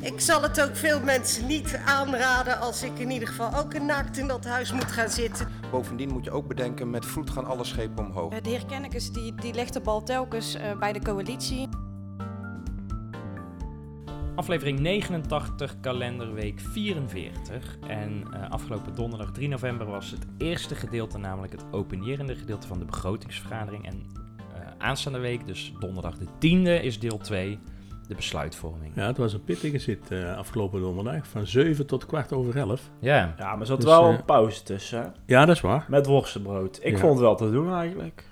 Ik zal het ook veel mensen niet aanraden als ik in ieder geval ook een naakt in dat huis moet gaan zitten. Bovendien moet je ook bedenken, met vloed gaan alle schepen omhoog. De heer Kennekes die, die legt de bal telkens eh, bij de coalitie. Aflevering 89, kalenderweek 44. En eh, afgelopen donderdag 3 november was het eerste gedeelte, namelijk het openierende gedeelte van de begrotingsvergadering. En eh, aanstaande week, dus donderdag de 10e, is deel 2, de besluitvorming. Ja, het was een pittige zit eh, afgelopen donderdag. Van 7 tot kwart over 11. Ja, Ja, maar er zat Dus, wel eh, een pauze tussen. Ja, dat is waar. Met worstenbrood. Ik Ja. vond het wel te doen eigenlijk.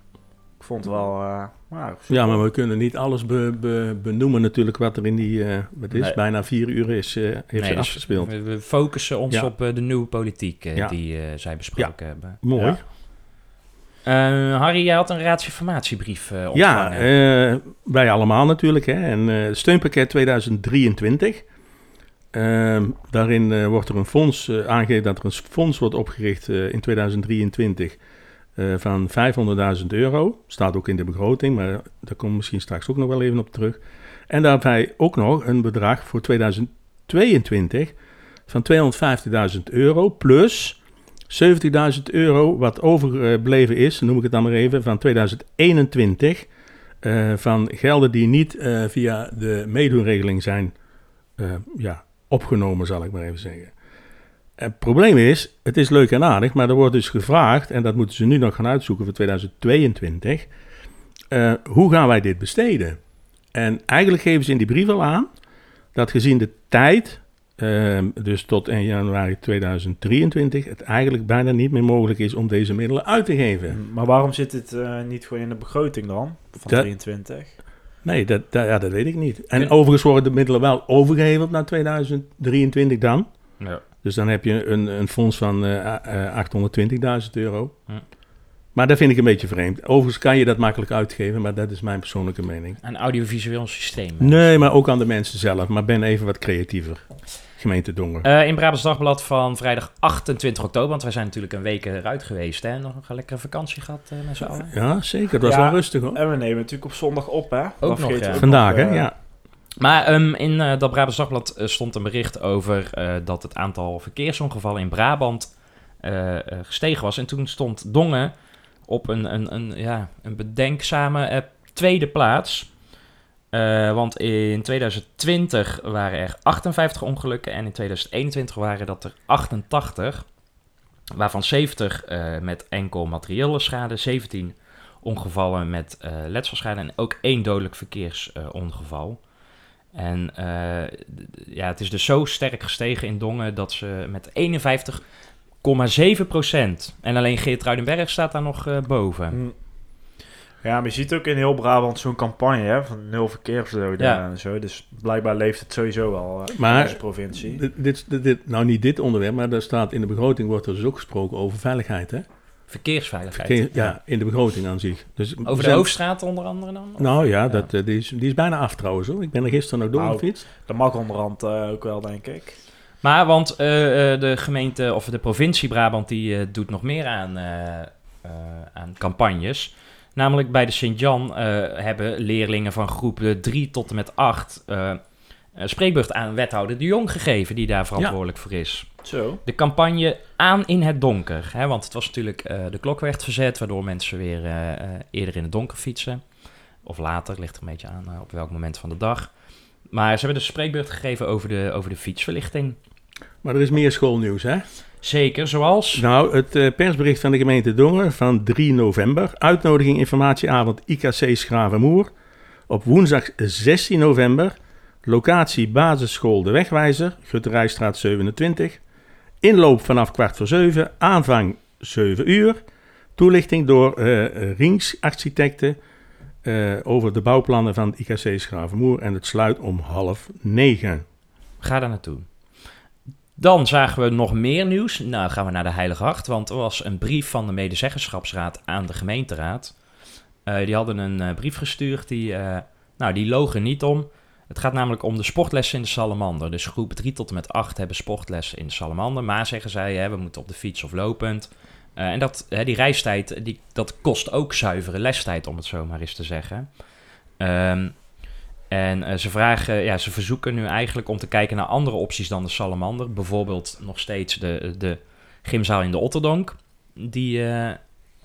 Ik vond het wel... eh, nou, Ja, maar we kunnen niet alles be- be- benoemen natuurlijk wat er in die, eh, wat is, Nee. bijna vier uur is, eh, heeft Nee, zich dus afgespeeld. We, we focussen ons Ja. op eh, de nieuwe politiek Ja. die eh, zij besproken hebben. Mooi. Ja. Eh, Harry, jij had een raadsinformatiebrief eh Ja, ontvangen. eh, wij allemaal natuurlijk. Hè. En eh, steunpakket 2023. Ehm, daarin eh, wordt er een fonds eh, aangegeven dat er een fonds wordt opgericht eh, in 2023 eh, van 500.000 euro. Staat ook in de begroting, maar daar komen we misschien straks ook nog wel even op terug. En daarbij ook nog een bedrag voor 2022 van 250.000 euro plus 70.000 euro wat overgebleven is, noem ik het dan maar even, van 2021. eh, van gelden die niet eh, via de meedoenregeling zijn eh, ja, opgenomen, zal ik maar even zeggen. Het probleem is, het is leuk en aardig, maar er wordt dus gevraagd, en dat moeten ze nu nog gaan uitzoeken voor 2022, eh, hoe gaan wij dit besteden? En eigenlijk geven ze in die brief al aan dat gezien de tijd, eh, dus tot 1 januari 2023, het eigenlijk bijna niet meer mogelijk is om deze middelen uit te geven. Maar waarom zit het eh, niet gewoon in de begroting dan? Van Dat- 23? Nee, dat, dat, ja, dat weet ik niet. En En- overigens worden de middelen wel overgeheveld naar 2023 dan. ja. Dus dan heb je een, een fonds van eh, eh, 820.000 euro. Hm. Maar dat vind ik een beetje vreemd. Overigens kan je dat makkelijk uitgeven, maar dat is mijn persoonlijke mening. Een audiovisueel systeem. Nee, maar ook aan de mensen zelf. Maar ben even wat creatiever. Gemeente Dongen. Eh, in Brabants Dagblad van vrijdag 28 oktober, want wij zijn natuurlijk een week eruit geweest. Hè? Nog een lekkere vakantie gehad eh, met z'n allen. Ja, zeker. Dat was Ja. wel rustig hoor. En we nemen natuurlijk op zondag op, hè? Dat nog, ja. ook Vandaag, hè? eh, Ja. Maar ehm, in eh, dat Brabants Dagblad stond een bericht over eh, dat het aantal verkeersongevallen in Brabant eh, eh, gestegen was. En toen stond Dongen op een, een, een, ja, een bedenkzame tweede plaats. Eh, want in 2020 waren er 58 ongelukken en in 2021 waren dat er 88. Waarvan 70 eh, met enkel materiële schade, 17 ongevallen met eh, letselschade en ook één dodelijk verkeersongeval. en ja, het is dus zo sterk gestegen in Dongen dat ze met 51,7 procent. En alleen Geert Ruidenberg staat daar nog boven. hm. Ja, maar je ziet ook in heel Brabant zo'n campagne, hè? Van nul verkeersdoden Ja. en zo. Dus blijkbaar leeft het sowieso wel eh, Maar- in onze provincie. Dit, dit, dit- nou, niet dit onderwerp, maar er staat in de begroting wordt er dus ook gesproken over veiligheid. Hè? Verkeersveiligheid. Verkeer- ja, in de begroting aan zich. Dus Over de Hoofdstraat onder andere dan? Of- Nou ja, Ja. Dat, eh, die, is, die is bijna af trouwens hoor. Ik ben er gisteren nog Nou, doorgefietst. Dat mag onderhand eh, ook wel, denk ik. Maar want eh, eh, de gemeente of de provincie Brabant die eh, doet nog meer aan, aan campagnes. Namelijk bij de Sint-Jan eh, hebben leerlingen van groep 3 tot en met 8 eh een spreekbeurt aan wethouder De Jong gegeven, die daar verantwoordelijk voor is. Zo. De campagne aan in het donker. Hè, want het was natuurlijk eh, de klok werd verzet, waardoor mensen weer eh, eh, eerder in het donker fietsen. Of later, ligt er een beetje aan eh, op welk moment van de dag. Maar ze hebben dus een spreekbeurt gegeven over de, over de fietsverlichting. Maar er is meer schoolnieuws hè. Zeker, zoals... Nou, het eh, persbericht van de gemeente Dongen van 3 november. Uitnodiging informatieavond IKC Schravenmoer. Op woensdag 16 november. Locatie basisschool De Wegwijzer, Gutterijstraat 27. Inloop vanaf kwart voor 7. Aanvang 7 uur. Toelichting door eh Rings Architecten eh, over de bouwplannen van IKC Schravenmoer. En het sluit om half negen. Ga daar naartoe. Dan zagen we nog meer nieuws. Nou, gaan we naar de Heilige Acht, want er was een brief van de medezeggenschapsraad aan de gemeenteraad. Eh, die hadden een eh, brief gestuurd, die, eh, nou, die logen niet om. Het gaat namelijk om de sportlessen in de Salamander. Dus groep 3 tot en met 8 hebben sportlessen in de Salamander. Maar zeggen zij, hè, we moeten op de fiets of lopend. En dat, hè, die reistijd, die, dat kost ook zuivere lestijd, om het zo maar eens te zeggen. Ehm, en eh, ze vragen, ja, ze verzoeken nu eigenlijk om te kijken naar andere opties dan de Salamander. Bijvoorbeeld nog steeds de, de gymzaal in de Otterdonk. Die, eh,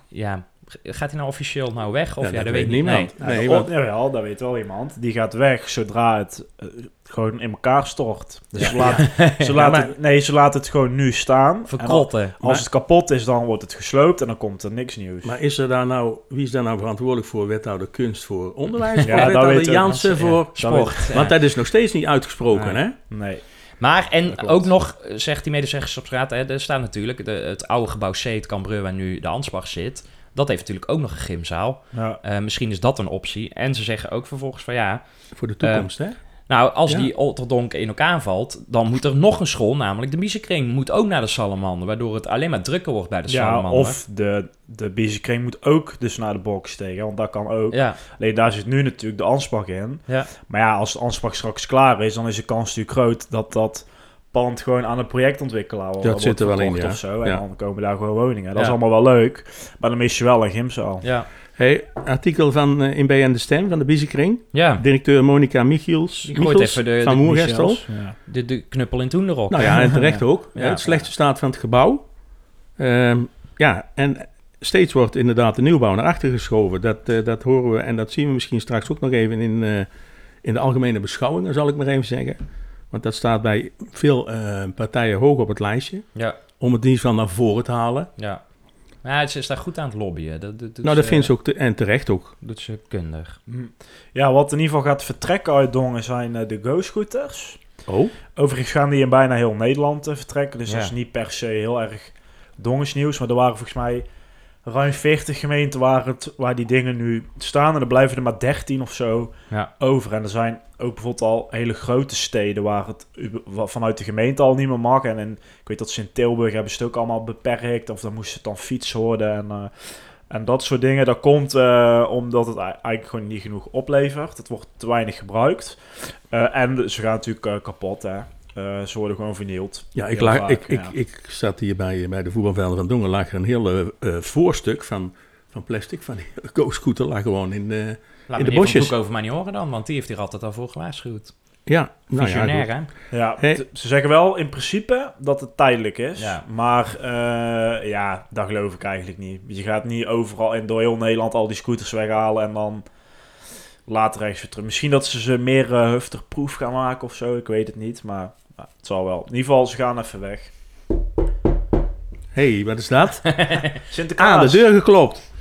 ja, gaat hij nou officieel nou weg? Of Ja, ja, dat dat, weet weet niemand. Ja, Nee, jawel, dat weet wel iemand. Die gaat weg zodra het eh, gewoon in elkaar stort. Dus ze, laten, ze, laten, maar- nee, ze laten het gewoon nu staan. Verkrotten. als het kapot is, dan wordt het gesloopt en dan komt er niks nieuws. Maar is er daar nou, wie is daar nou verantwoordelijk voor? Wethouder kunst voor onderwijs? Ja, of wethouder. Jansen Ja, voor... sport. ja. Want dat is nog steeds niet uitgesproken, Nee. hè? nee. Maar, en ook nog, eh, zegt die medezeggenschapsraad, hè, er staat natuurlijk de, het oude gebouw C, het Cambreur, waar nu de Ansbach zit. Dat heeft natuurlijk ook nog een gymzaal. Ja. Eh, misschien is dat een optie. En ze zeggen ook vervolgens van ja, Voor de toekomst, hè? nou, als Ja. die Otterdonk in elkaar valt, dan moet er nog een school, namelijk de Biezenkring, moet ook naar de Salamander, waardoor het alleen maar drukker wordt bij de Ja, Salamander. of de, de biezenkring moet ook dus naar de box tegen, want dat kan ook. Ja, Alleen daar zit nu natuurlijk de Ansbach in. ja, Maar ja, als de Ansbach straks klaar is, dan is de kans natuurlijk groot dat dat pand gewoon aan een projectontwikkelaar wordt Dat zit er wel in, ja. of zo. En Ja. dan komen daar gewoon woningen. Dat Ja. is allemaal wel leuk, maar dan mis je wel een gymzaal. ja, Hey, artikel van eh, in BN De Stem van de Biezenkring. ja. Directeur Monica Michiels, Die gooit Michels even de- van de Moergestel. Ja. De, de knuppel in Toenderok. Nou ja, en terecht ook. Het slechte staat van het gebouw. Ehm, ja, en steeds wordt inderdaad de nieuwbouw naar achter geschoven. Dat, eh, dat horen we en dat zien we misschien straks ook nog even in, eh, in de algemene beschouwingen, zal ik maar even zeggen. Want dat staat bij veel eh, partijen hoog op het lijstje. Ja, Om het in ieder geval naar voren te halen. ja. Ja, ze is daar goed aan het lobbyen. Dat, dat, nou, dat ze- vindt ze ook te- en terecht ook. doet ze kundig. Hm. ja, wat in ieder geval gaat vertrekken uit Dongen zijn eh, de Go-scooters. Oh, Overigens gaan die in bijna heel Nederland eh, vertrekken. Dus Ja. dat is niet per se heel erg dongensnieuws. Maar er waren volgens mij ruim 40 gemeenten waar, het, waar die dingen nu staan. En er blijven er maar 13 of zo Ja. over. En er zijn ook bijvoorbeeld al hele grote steden waar het vanuit de gemeente al niet meer mag. En, en ik weet dat ze in Tilburg hebben ze het ook allemaal beperkt. Of dan moesten het dan fiets worden en... eh, en dat soort dingen, dat komt eh, omdat het ei- eigenlijk gewoon niet genoeg oplevert. Het wordt te weinig gebruikt. Eh, en ze gaan natuurlijk kapot, hè. Eh, ze worden gewoon vernield. ja, ik, vaak, ik, ja. ik, ik zat hier bij, bij de voetbalvelden van Dongen. lag er een heel eh, voorstuk van, van plastic. Van die go-scooter lag gewoon in de... Laat In de bosjes. Broek over mij niet horen dan, want die heeft hier altijd al voor gewaarschuwd. Ja, nou ja, Visionair, hè? Ja, Hey. ze zeggen wel in principe dat het tijdelijk is. Ja. Maar eh, ja, dat geloof ik eigenlijk niet. Je gaat niet overal en door heel Nederland al die scooters weghalen en dan later ergens weer terug. Misschien dat ze ze meer uh, hufterproof gaan maken of zo. Ik weet het niet, maar het zal wel. In ieder geval, ze gaan even weg. hey, wat is dat? Sinterklaas. Aan de deur geklopt.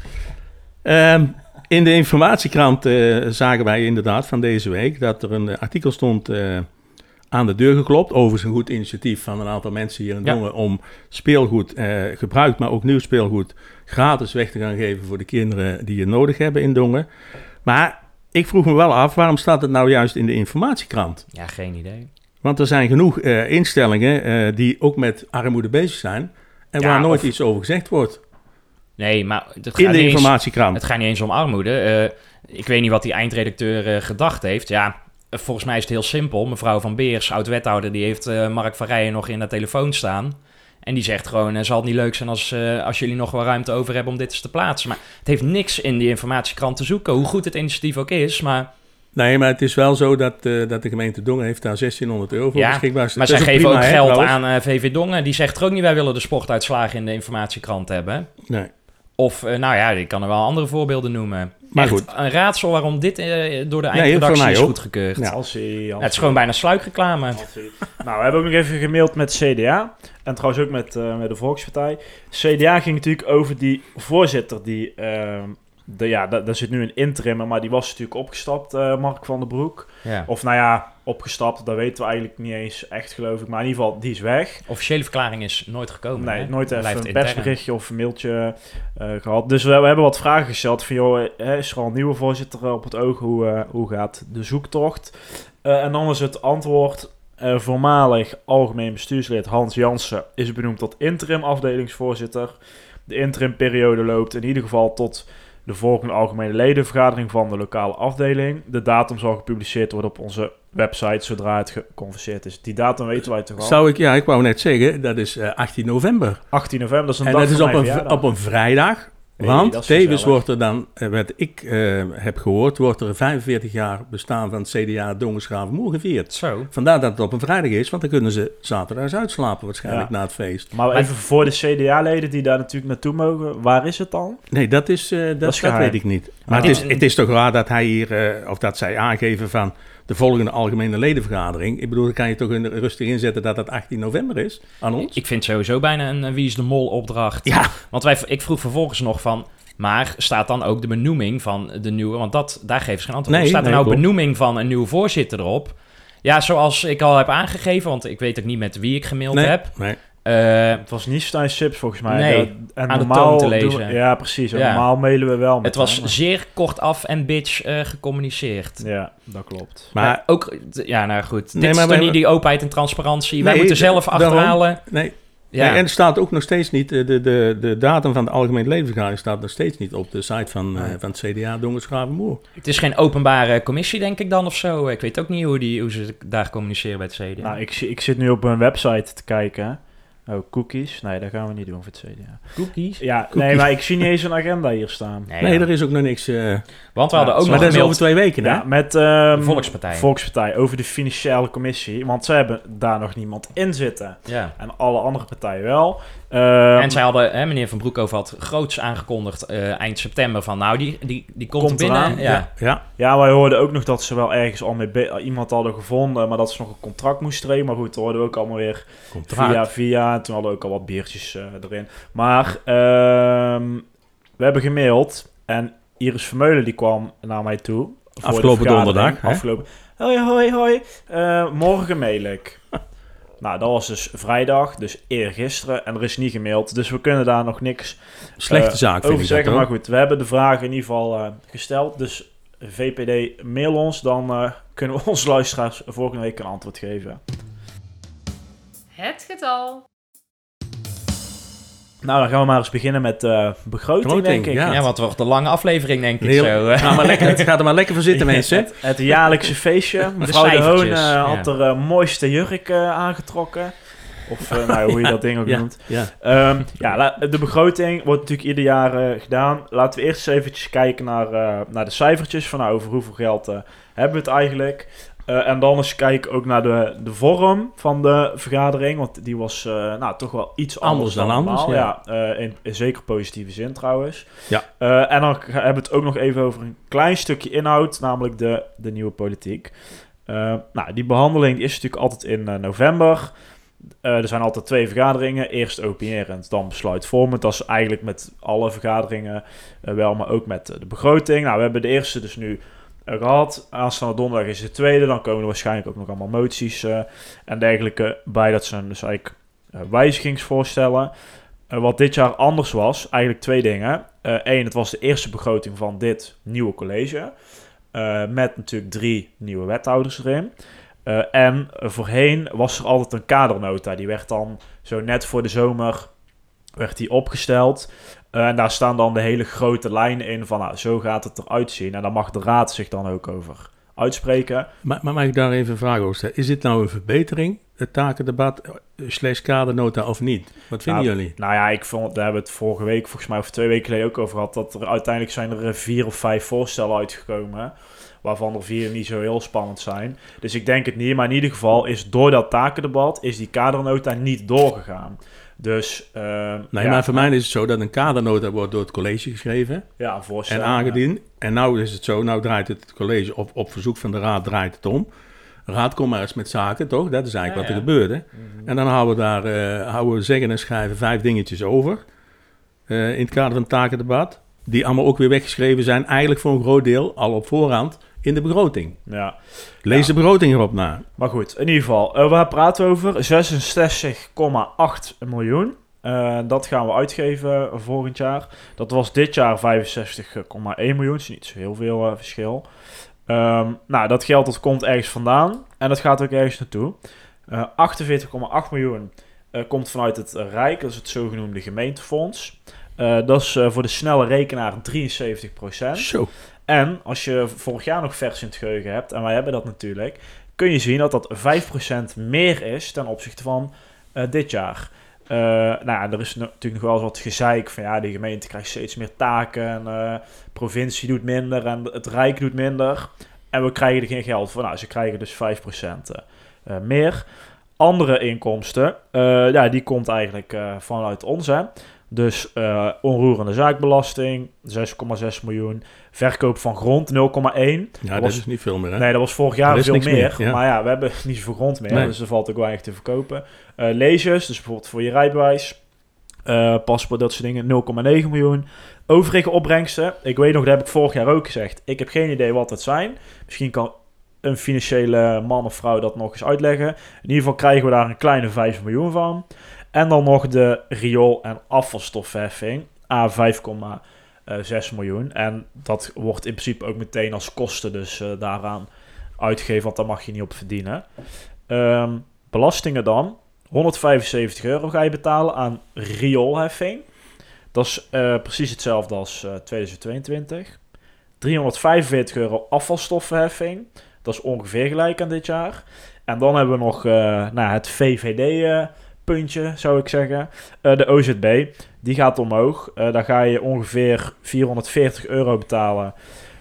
Ehm, in de informatiekrant eh, zagen wij inderdaad van deze week dat er een artikel stond eh, aan de deur geklopt. Overigens een goed initiatief van een aantal mensen hier in Ja. Dongen om speelgoed, eh, gebruikt maar ook nieuw speelgoed, gratis weg te gaan geven voor de kinderen die het nodig hebben in Dongen. Maar ik vroeg me wel af, waarom staat het nou juist in de informatiekrant? Ja, geen idee. Want er zijn genoeg eh, instellingen eh, die ook met armoede bezig zijn en Ja, waar nooit of- iets over gezegd wordt. Nee, maar het gaat, In de niet eens, informatiekrant. het gaat niet eens om armoede. Eh, ik weet niet wat die eindredacteur gedacht heeft. Ja, volgens mij is het heel simpel. Mevrouw Van Beers, oud-wethouder, die heeft Mark van Rijen nog in de telefoon staan. En die zegt gewoon, zal het niet leuk zijn als, als jullie nog wel ruimte over hebben om dit eens te plaatsen. Maar het heeft niks in die informatiekrant te zoeken, hoe goed het initiatief ook is. Maar, Nee, maar het is wel zo dat, eh, dat de gemeente Dongen heeft daar 1600 euro voor Ja, beschikbaar. maar zij is geven prima, ook geld aan eh, VV Dongen. Die zegt er ook niet, wij willen de sportuitslagen in de informatiekrant hebben. Nee. Of, eh, nou ja, ik kan er wel andere voorbeelden noemen. Maar Echt goed. een raadsel waarom dit door de Nee, eindredactie voor mij is goedgekeurd. Ja. Als het is gewoon bijna sluikreclame. Nou, we hebben ook nog even gemaild met CDA. En trouwens ook met, eh, met de Volkspartij. CDA ging natuurlijk over die voorzitter die... de, ja, da- daar zit nu een interim, maar die was natuurlijk opgestapt, eh, Mark van den Broek. Ja. Of nou ja, opgestapt, dat weten we eigenlijk niet eens echt, geloof ik. Maar in ieder geval, die is weg. Officiële verklaring is nooit gekomen. nee, hè? nooit even Blijft een persberichtje of een mailtje eh, gehad. Dus we, we hebben wat vragen gesteld van, joh, eh, is er al een nieuwe voorzitter op het oog? Hoe, hoe gaat de zoektocht? En dan is het antwoord... Voormalig algemeen bestuurslid Hans Jansen is benoemd tot interim afdelingsvoorzitter. De interimperiode loopt in ieder geval tot de volgende algemene ledenvergadering van de lokale afdeling. De datum zal gepubliceerd worden op onze website zodra het geconverseerd is. Die datum weten wij toch al? Zou ik, ja, ik wou net zeggen, dat is eh, 18 november. 18 november, dat is een En dag dat is op een, op een vrijdag. Want tevens wordt er dan, eh, wat ik eh, heb gehoord, wordt er 45 jaar bestaan van het CDA Dongersgravenmoer gevierd. Zo. Vandaar dat het op een vrijdag is, want dan kunnen ze zaterdags uitslapen waarschijnlijk Ja. na het feest. Maar even voor de CDA-leden die daar natuurlijk naartoe mogen, waar is het dan? Nee, dat, is, eh, dat, is dat, weet ik niet. Maar dit- het, is, het is toch raar dat hij hier, of dat zij aangeven van de volgende algemene ledenvergadering. Ik bedoel, dan kan je toch in, rustig inzetten dat het 18 november is aan ons? Ik vind sowieso bijna een eh, Wie is de Mol opdracht. Ja. Want wij, ik vroeg vervolgens nog van... Maar staat dan ook de benoeming van de nieuwe... Want dat, daar geven ze geen antwoord op. Nee, Staat er nou benoeming van een nieuwe voorzitter erop? Ja, zoals ik al heb aangegeven... Want ik weet ook niet met wie ik gemaild nee, heb. Eh, Het was niet Stijn Sips volgens mij. Nee, Dat- en aan de normaal toon te lezen. we- ja, precies. Ja. Normaal mailen we wel met het was hem, zeer kortaf en bitch eh, gecommuniceerd. Ja, dat klopt. Maar Maar ook... Ja, nou goed. Dit Nee, is maar toch wij- niet die openheid en transparantie. wij moeten zelf daarom. achterhalen... nee. Ja. Nee, en er staat ook nog steeds niet, eh, de, de, de datum van de algemene ledenvergadering staat nog steeds niet op de site van, eh, Nee. van het CDA Dongersgravenmoer. Het is geen openbare commissie, denk ik dan, of zo. Ik weet ook niet hoe, die, hoe ze daar communiceren bij het CDA. Nou, ik, ik zit nu op een website te kijken. Oh, cookies? Nee, dat gaan we niet doen voor het CDA. Cookies? Ja, Cookies. nee, maar ik zie niet eens een agenda hier staan. Nee, er is ook nog niks. eh, Want we hadden Ja, ook maar nog dat is over twee weken, hè? Met ehm, Volkspartij. Volkspartij over de financiële commissie. Want ze hebben daar nog niemand in zitten. Ja. En alle andere partijen wel. Ehm, En zij hadden, hè, meneer Van Broekhoven had groots aangekondigd eh, eind september van, nou, die, die, die komt, Komt binnen. eraan, Ja. Ja, Ja, wij hoorden ook nog dat ze wel ergens al mee iemand hadden gevonden, maar dat ze nog een contract moesten trekken. Maar goed, dat hoorden we ook allemaal weer contract. via via. En toen hadden we ook al wat biertjes eh, erin. Maar ehm, we hebben gemaild en Iris Vermeulen die kwam naar mij toe. Afgelopen donderdag? Afgelopen. Hoi, hoi, hoi. Eh, morgen mail ik. nou, dat was dus vrijdag, dus eergisteren. En er is niet gemaild, dus we kunnen daar nog niks Slechte eh, zaak over zeggen. dat, Maar goed, we hebben de vragen in ieder geval eh, gesteld. Dus VPD, mail ons. Dan eh, kunnen we onze luisteraars volgende week een antwoord geven. Het getal. Nou, dan gaan we maar eens beginnen met eh begroting, denk ik. ja. Ja, want het wordt een lange aflevering, denk ik Heel- zo. Ga maar lekker, ga er maar lekker voor zitten, mensen. Het, het jaarlijkse feestje. Mevrouw de, cijfertjes, Hoon eh, ja. had er eh, mooiste jurk eh, aangetrokken. Of eh, nou, hoe je dat ding ook Ja, noemt. ja. Ehm, ja, de begroting wordt natuurlijk ieder jaar gedaan. Laten we eerst eens eventjes kijken naar, eh, naar de cijfertjes. Van nou, over hoeveel geld hebben we het eigenlijk. Eh, en dan eens kijken ook naar de, de vorm van de vergadering. Want die was eh, nou, toch wel iets anders, Anders dan anders, ja. Ja, eh, in, in zeker positieve zin trouwens. Ja. En dan hebben we het ook nog even over een klein stukje inhoud. Namelijk de, de nieuwe politiek. Nou, die behandeling die is natuurlijk altijd in november. Er zijn altijd twee vergaderingen. Eerst opinerend, dan besluitvormend. Dat is eigenlijk met alle vergaderingen wel, maar ook met de begroting. Nou, we hebben de eerste dus nu gehad. Aanstaande donderdag is de tweede. Dan komen er waarschijnlijk ook nog allemaal moties eh, en dergelijke bij. Dat zijn dus eigenlijk eh, wijzigingsvoorstellen. Eh, wat dit jaar anders was, eigenlijk twee dingen. Eén, het was de eerste begroting van dit nieuwe college. Met natuurlijk drie nieuwe wethouders erin. En voorheen was er altijd een kadernota. Die werd dan zo net voor de zomer werd die opgesteld. Eh, en daar staan dan de hele grote lijnen in van nou, zo gaat het eruit zien. En daar mag de raad zich dan ook over uitspreken. Maar, maar mag ik daar even een vraag over stellen? Is dit nou een verbetering, het takendebat, eh, slash kadernota of niet? Wat vinden Nou, jullie? Nou ja, ik vond, daar hebben we het vorige week, volgens mij, of twee weken geleden ook over gehad. Dat er uiteindelijk zijn er eh, vier of vijf voorstellen uitgekomen. Waarvan er vier niet zo heel spannend zijn. Dus ik denk het niet. Maar in ieder geval is door dat takendebat is die kadernota niet doorgegaan. Dus, eh, Nee, ja, maar voor mij is het zo dat een kadernota wordt door het college geschreven ja, voorstel. en aangediend. En nou is het zo, nou draait het college op, op verzoek van de raad draait het om. Raad komt maar eens met zaken, toch? Dat is eigenlijk Ja, wat er gebeurde. En dan houden we daar, eh, houden we zeggen en schrijven vijf dingetjes over. eh, in het kader van het takendebat. Die allemaal ook weer weggeschreven zijn, eigenlijk voor een groot deel al op voorhand in de begroting. Ja, Lees de begroting erop na. maar goed. In ieder geval, eh, waar praten we over? 66,8 miljoen. Eh, dat gaan we uitgeven volgend jaar. Dat was dit jaar 65,1 miljoen. Dus niet zo heel veel eh, verschil. Ehm, nou, dat geld dat komt ergens vandaan. En dat gaat ook ergens naartoe. Eh 48,8 miljoen komt vanuit het Rijk, dat is het zogenoemde gemeentefonds. Dat is voor de snelle rekenaar 73%. Zo. En als je vorig jaar nog vers in het geheugen hebt, en wij hebben dat natuurlijk, kun je zien dat dat 5% meer is ten opzichte van eh, dit jaar. Eh, nou ja, er is natuurlijk nog wel eens wat gezeik van ja, de gemeente krijgt steeds meer taken en eh provincie doet minder en het Rijk doet minder. En we krijgen er geen geld voor. Nou, ze krijgen dus 5% eh, eh, meer. Andere inkomsten, ja, die komt eigenlijk vanuit ons. Hè. Dus eh, onroerende zaakbelasting, 6,6 miljoen. Verkoop van grond, 0,1. Ja, dat was- is niet veel meer, hè? Nee, dat was vorig jaar veel meer. meer, ja. Maar ja, we hebben niet zoveel grond meer. Nee. Dus er valt ook weinig te verkopen. Eh leges, dus bijvoorbeeld voor je rijbewijs. eh, paspoort, dat soort dingen, 0,9 miljoen. Overige opbrengsten. Ik weet nog, dat heb ik vorig jaar ook gezegd. Ik heb geen idee wat het zijn. Misschien kan een financiële man of vrouw dat nog eens uitleggen. In ieder geval krijgen we daar een kleine 5 miljoen van. En dan nog de riool- en afvalstofheffing. A 5,6 miljoen. En dat wordt in principe ook meteen als kosten dus eh, daaraan uitgegeven, want daar mag je niet op verdienen. Ehm, belastingen dan. 175 euro ga je betalen aan rioolheffing. Dat is eh, precies hetzelfde als eh, 2022. 345 euro afvalstoffenheffing. Dat is ongeveer gelijk aan dit jaar. En dan hebben we nog eh, nou, het VVD-puntje, zou ik zeggen. Eh, de OZB, die gaat omhoog. Eh, daar ga je ongeveer 440 euro betalen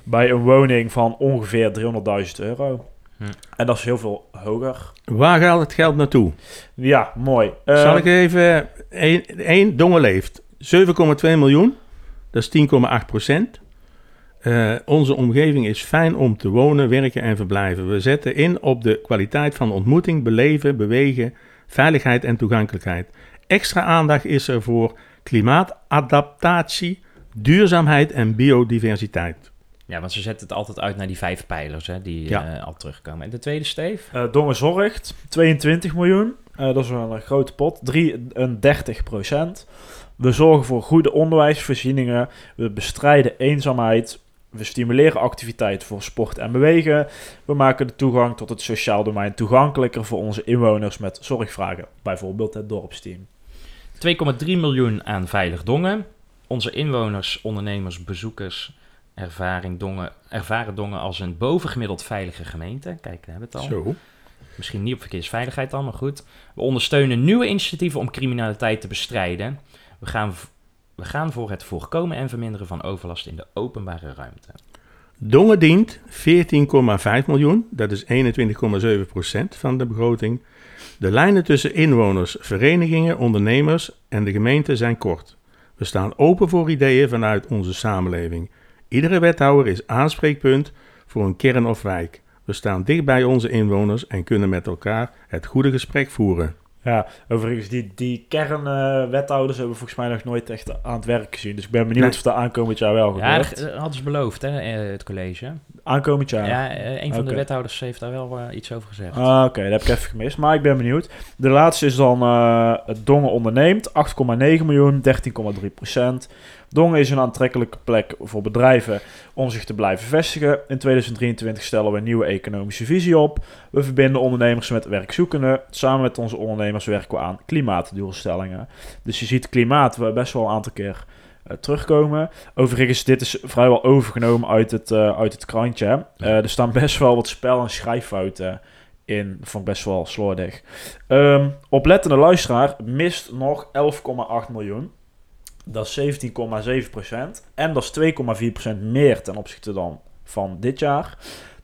bij een woning van ongeveer 300.000 euro. Hm. En dat is heel veel hoger. Waar gaat het geld naartoe? Ja, mooi. Eh, Zal ik even... één Dongen leeft 7,2 miljoen. Dat is 10,8 procent. Eh, onze omgeving is fijn om te wonen, werken en verblijven. We zetten in op de kwaliteit van ontmoeting, beleven, bewegen, veiligheid en toegankelijkheid. Extra aandacht is er voor klimaatadaptatie, duurzaamheid en biodiversiteit. Ja, want ze zetten het altijd uit naar die vijf pijlers hè, die Ja. eh, al terugkomen. En de tweede, Steef? Eh Dongen zorgt, 22 miljoen. Eh, dat is wel een grote pot. 33 procent. We zorgen voor goede onderwijsvoorzieningen. We bestrijden eenzaamheid. We stimuleren activiteit voor sport en bewegen. We maken de toegang tot het sociaal domein toegankelijker voor onze inwoners met zorgvragen. Bijvoorbeeld het dorpsteam. 2,3 miljoen aan Veilig Dongen. Onze inwoners, ondernemers, bezoekers ervaring Dongen, ervaren Dongen als een bovengemiddeld veilige gemeente. Kijk, daar hebben we het al. Zo. Misschien niet op verkeersveiligheid dan, maar goed. We ondersteunen nieuwe initiatieven om criminaliteit te bestrijden. We gaan, we gaan voor het voorkomen en verminderen van overlast in de openbare ruimte. Dongen dient 14,5 miljoen, dat is 21,7 procent van de begroting. De lijnen tussen inwoners, verenigingen, ondernemers en de gemeente zijn kort. We staan open voor ideeën vanuit onze samenleving. Iedere wethouder is aanspreekpunt voor een kern of wijk. We staan dicht bij onze inwoners en kunnen met elkaar het goede gesprek voeren. Ja, overigens, die, die kernwethouders hebben volgens mij nog nooit echt aan het werk gezien. Dus ik ben benieuwd Nee. of dat aankomend jaar wel Ja, gebeurt. dat hadden ze beloofd, hè, eh, het college. aankomend jaar. Ja, eh, een van de wethouders heeft daar wel eh, iets over gezegd. Ah, Oké, dat heb ik even gemist. Maar ik ben benieuwd. De laatste is dan eh, het Dongen onderneemt. 8,9 miljoen, 13,3 procent. Dongen is een aantrekkelijke plek voor bedrijven om zich te blijven vestigen. In 2023 stellen we een nieuwe economische visie op. We verbinden ondernemers met werkzoekenden. Samen met onze ondernemers werken we aan klimaatdoelstellingen. Dus je ziet klimaat we best wel een aantal keer eh, terugkomen. Overigens, dit is vrijwel overgenomen uit het, eh, uit het krantje. Eh, er staan best wel wat spel- en schrijffouten in. Dat vond ik best wel slordig. Ehm oplettende luisteraar mist nog 11,8 miljoen. Dat is 17,7 procent. En dat is 2,4 procent meer ten opzichte dan van dit jaar.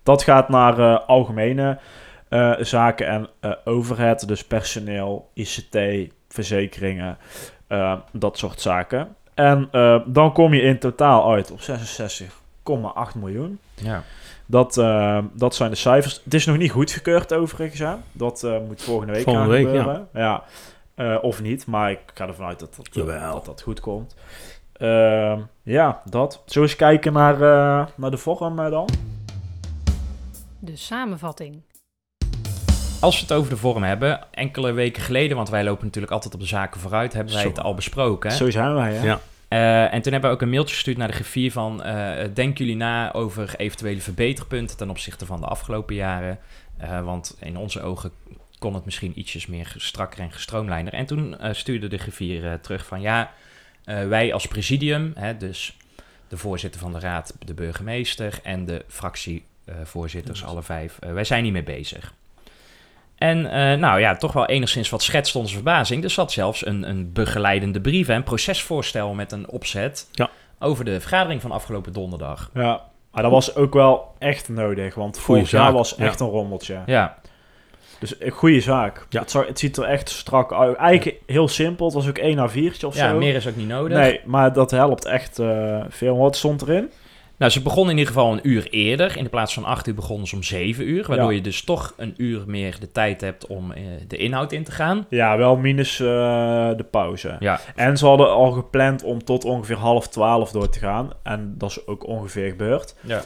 Dat gaat naar eh, algemene eh, zaken en eh, overhead. Dus personeel, ICT, verzekeringen, dat soort zaken. En dan kom je in totaal uit op 66,8 miljoen. Ja. Dat, dat zijn de cijfers. Het is nog niet goedgekeurd overigens. Hè? Dat moet volgende week Volgende gaan week, ja. gebeuren. Ja. Eh, of niet, maar ik ga ervan uit dat dat, eh, Jawel. dat, dat goed komt. Ehm, ja, dat. Zullen we eens kijken naar, eh, naar de vorm dan? De samenvatting. Als we het over de vorm hebben, enkele weken geleden, want wij lopen natuurlijk altijd op de zaken vooruit, hebben wij Zo. het al besproken. Zo zijn wij, hè? Ja. Eh, en toen hebben we ook een mailtje gestuurd naar de griffier van... eh denken jullie na over eventuele verbeterpunten ten opzichte van de afgelopen jaren? Eh, want in onze ogen kon het misschien ietsjes meer strakker en gestroomlijnder. En toen eh, stuurde de griffier eh, terug van ja, eh, wij als presidium, hè, dus de voorzitter van de raad, de burgemeester en de fractievoorzitters, alle vijf, wij zijn niet mee bezig. En nou ja, toch wel enigszins wat schetst onze verbazing. Er zat zelfs een, een begeleidende brief, een procesvoorstel met een opzet Ja. over de vergadering van afgelopen donderdag. Ja, maar dat was ook wel echt nodig, want vorig jaar was ja. echt een rommeltje. Ja, Dus een goede zaak. Ja. Het, het ziet er echt strak uit. Eigenlijk heel simpel. Het was ook 1 à 4'tje of ja zo. meer is ook niet nodig. Nee, maar dat helpt echt eh, veel. Wat stond erin? Nou, ze begonnen in ieder geval een uur eerder. In de plaats van acht uur begonnen ze om zeven uur. Waardoor Ja. je dus toch een uur meer de tijd hebt om eh, de inhoud in te gaan. Ja, wel minus eh, de pauze. Ja, En ze hadden al gepland om tot ongeveer half twaalf door te gaan. En dat is ook ongeveer gebeurd. ja.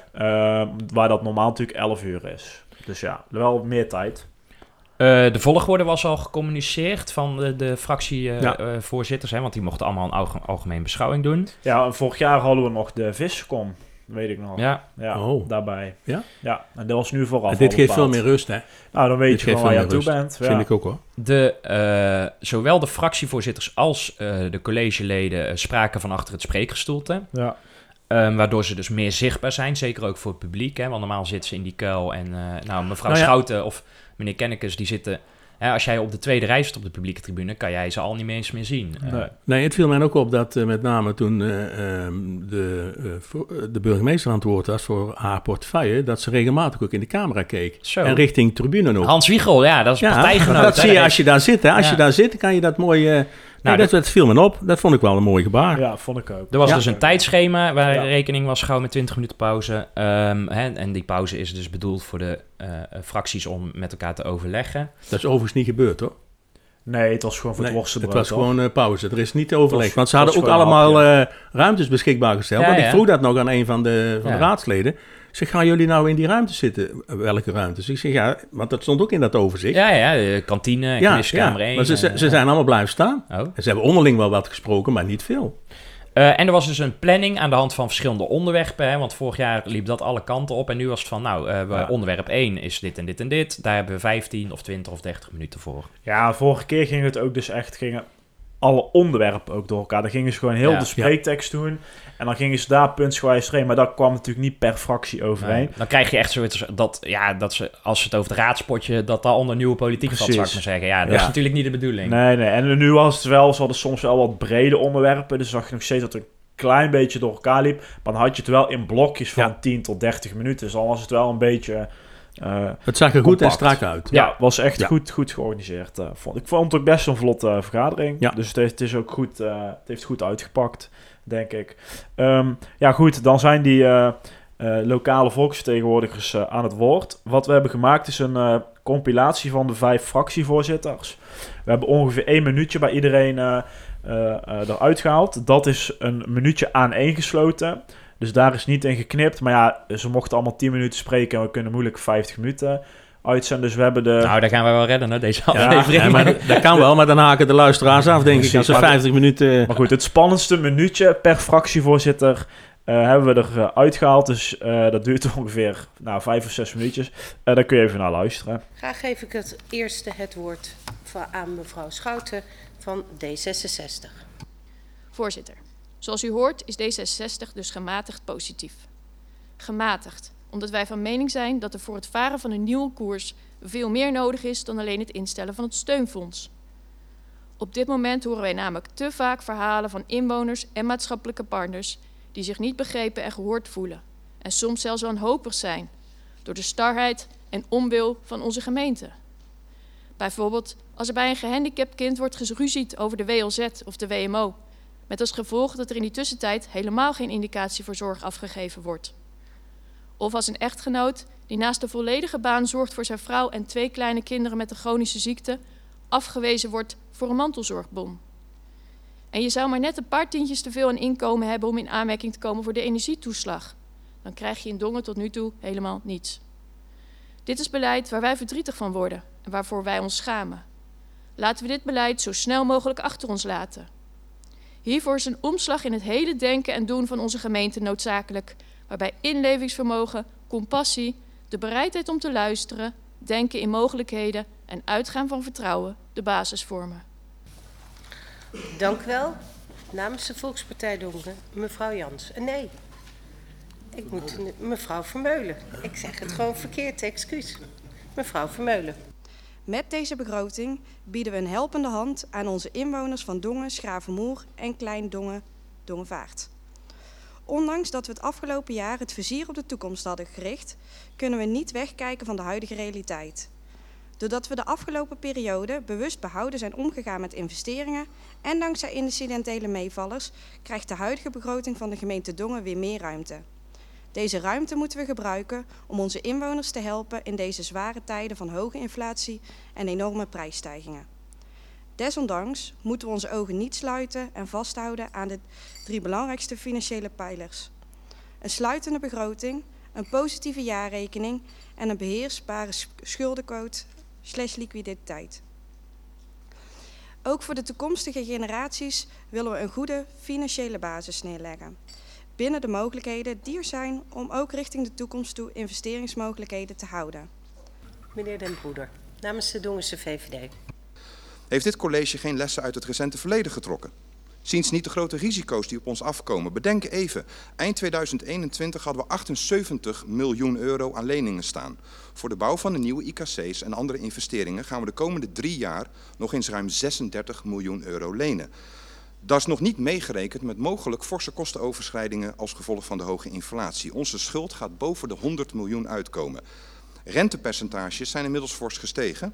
Waar dat normaal natuurlijk 11 uur is. Dus ja, wel meer tijd. Eh, de volgorde was al gecommuniceerd van de, de Ja. fractievoorzitters. hè, want die mochten allemaal een alge- algemeen beschouwing doen. Ja, en vorig jaar hadden we nog de viscom. Weet ik nog. Ja, Ja, Oh. daarbij. Ja? Ja, en dat was nu vooraf En dit geeft veel meer rust, hè? Nou, dan weet dit je gewoon waar je aan toe bent. Ja. Vind ik ook hoor. de, eh, zowel de fractievoorzitters als eh, de collegeleden eh, spraken van achter het spreekgestoelte. Ja. Ehm, waardoor ze dus meer zichtbaar zijn, zeker ook voor het publiek. Hè? Want normaal zitten ze in die kuil. En eh, nou, mevrouw Nou ja. Schouten of meneer Kennekes, die zitten... Hè, als jij op de tweede rij zit op de publieke tribune, kan jij ze al niet meer eens meer zien. Eh, Nee. Nee, het viel mij ook op dat eh, met name toen eh, ehm, de, de burgemeester aan het woord was voor haar portefeuille, dat ze regelmatig ook in de camera keek. Zo. En richting tribune ook. Hans Wiegel, ja, dat is ja, partijgenoot. dat hè? zie je als je daar zit. Hè. Als Ja. je daar zit, kan je dat mooi... nee, dat, dat viel me op. Dat vond ik wel een mooi gebaar. ja, vond ik ook. Er was Ja. dus een tijdschema waar Ja. rekening was gehouden met 20 minuten pauze. Ehm, hè, en die pauze is dus bedoeld voor de eh, eh, fracties om met elkaar te overleggen. Dat is overigens niet gebeurd, hoor. Nee, het was gewoon voor Nee, het het was gewoon eh, pauze. Er is niet overleg. was- Want ze hadden ook allemaal eh, ruimtes beschikbaar gesteld. Ja, want ja. ik vroeg dat nog aan een van de, van Ja. de raadsleden. Ik zeg, gaan jullie nou in die ruimte zitten? Welke ruimtes? Ik zeg, ja, want dat stond ook in dat overzicht. Ja, ja, de kantine, ja, kniskamer 1. Maar ze, ze, eh, ze zijn allemaal blijven staan. oh. En ze hebben onderling wel wat gesproken, maar niet veel. Eh, en er was dus een planning aan de hand van verschillende onderwerpen. Hè, want vorig jaar liep dat alle kanten op. En nu was het van, nou, eh, we- Ja. onderwerp 1 is dit en dit en dit. Daar hebben we 15 of 20 of 30 minuten voor. Ja, vorige keer ging het ook dus echt, gingen alle onderwerpen ook door elkaar. Dan gingen ze gewoon heel Ja. de spreektekst doen. En dan gingen ze daar puntsgewijs doorheen. Maar dat kwam natuurlijk niet per fractie overheen. Nee, dan krijg je echt zoiets dat, ja, dat ze, als ze het over het raadspotje, dat daar onder nieuwe politiek valt, zou ik Precies. maar zeggen. Ja, dat Ja. is natuurlijk niet de bedoeling. Nee, nee. En nu was het wel, ze hadden soms wel wat brede onderwerpen. Dus zag je nog steeds dat een klein beetje door elkaar liep. Maar dan had je het wel in blokjes van Ja. 10 tot 30 minuten. Dus dan was het wel een beetje... eh, Het zag er goed en strak uit. ja, was echt Ja. goed, goed georganiseerd. eh, vond. Ik vond het ook best een vlotte eh, vergadering. Ja. Dus het, heeft- het is ook goed, het heeft goed uitgepakt, denk ik. Ehm, ja, goed, dan zijn die lokale volksvertegenwoordigers aan het woord. Wat we hebben gemaakt is een compilatie van de vijf fractievoorzitters. We hebben ongeveer één minuutje bij iedereen eruit gehaald. Dat is een minuutje aaneengesloten. Dus daar is niet in geknipt. Maar ja, ze mochten allemaal 10 minuten spreken en we kunnen moeilijk 50 minuten uitzenden. Dus we hebben de... Nou, daar gaan we wel redden, hè, deze aflevering. Ja, maar dat, kan wel, maar dan haken de luisteraars af, denk ik. Precies, Als ze maar- 50 minuten... Maar goed, het spannendste minuutje per fractievoorzitter eh, hebben we eruit uitgehaald. Dus eh, dat duurt ongeveer nou, vijf of zes minuutjes. Eh daar kun je even naar luisteren. Graag geef ik het eerste het woord van, aan mevrouw Schouten van D66. Voorzitter, zoals u hoort is D66 dus gematigd positief. Gematigd, omdat wij van mening zijn dat er voor het varen van een nieuwe koers veel meer nodig is dan alleen het instellen van het steunfonds. Op dit moment horen wij namelijk te vaak verhalen van inwoners en maatschappelijke partners die zich niet begrepen en gehoord voelen en soms zelfs wanhopig zijn door de starheid en onwil van onze gemeente. Bijvoorbeeld als er bij een gehandicapt kind wordt geruzied over de WLZ of de WMO, met als gevolg dat er in die tussentijd helemaal geen indicatie voor zorg afgegeven wordt. Of als een echtgenoot die naast de volledige baan zorgt voor zijn vrouw en twee kleine kinderen met een chronische ziekte, afgewezen wordt voor een mantelzorgbon. En je zou maar net een paar tientjes te veel aan inkomen hebben om in aanmerking te komen voor de energietoeslag. Dan krijg je in Dongen tot nu toe helemaal niets. Dit is beleid waar wij verdrietig van worden en waarvoor wij ons schamen. Laten we dit beleid zo snel mogelijk achter ons laten. Hiervoor is een omslag in het hele denken en doen van onze gemeente noodzakelijk, waarbij inlevingsvermogen, compassie, de bereidheid om te luisteren, denken in mogelijkheden en uitgaan van vertrouwen de basis vormen. Dank u wel. Namens de Volkspartij Dongen, mevrouw Jans. Eh, Nee, ik moet mevrouw Vermeulen. Ik zeg het gewoon verkeerd, excuus. Mevrouw Vermeulen. Met deze begroting bieden we een helpende hand aan onze inwoners van Dongen, Schravenmoer en Klein Dongen, Dongenvaart. Ondanks dat we het afgelopen jaar het vizier op de toekomst hadden gericht, kunnen we niet wegkijken van de huidige realiteit. Doordat we de afgelopen periode bewust behouden zijn omgegaan met investeringen en dankzij incidentele meevallers, krijgt de huidige begroting van de gemeente Dongen weer meer ruimte. Deze ruimte moeten we gebruiken om onze inwoners te helpen in deze zware tijden van hoge inflatie en enorme prijsstijgingen. Desondanks moeten we onze ogen niet sluiten en vasthouden aan de drie belangrijkste financiële pijlers. Een sluitende begroting, een positieve jaarrekening en een beheersbare schuldenquote slash liquiditeit. Ook voor de toekomstige generaties willen we een goede financiële basis neerleggen. Binnen de mogelijkheden die er zijn om ook richting de toekomst toe investeringsmogelijkheden te houden. Meneer Den Broeder, namens de Dongense VVD. Heeft dit college geen lessen uit het recente verleden getrokken? Ziens niet de grote risico's die op ons afkomen. Bedenk even, eind 2021 hadden we 78 miljoen euro aan leningen staan. Voor de bouw van de nieuwe IKC's en andere investeringen gaan we de komende drie jaar nog eens ruim 36 miljoen euro lenen. Dat is nog niet meegerekend met mogelijk forse kostenoverschrijdingen als gevolg van de hoge inflatie. Onze schuld gaat boven de 100 miljoen uitkomen. Rentepercentages zijn inmiddels fors gestegen.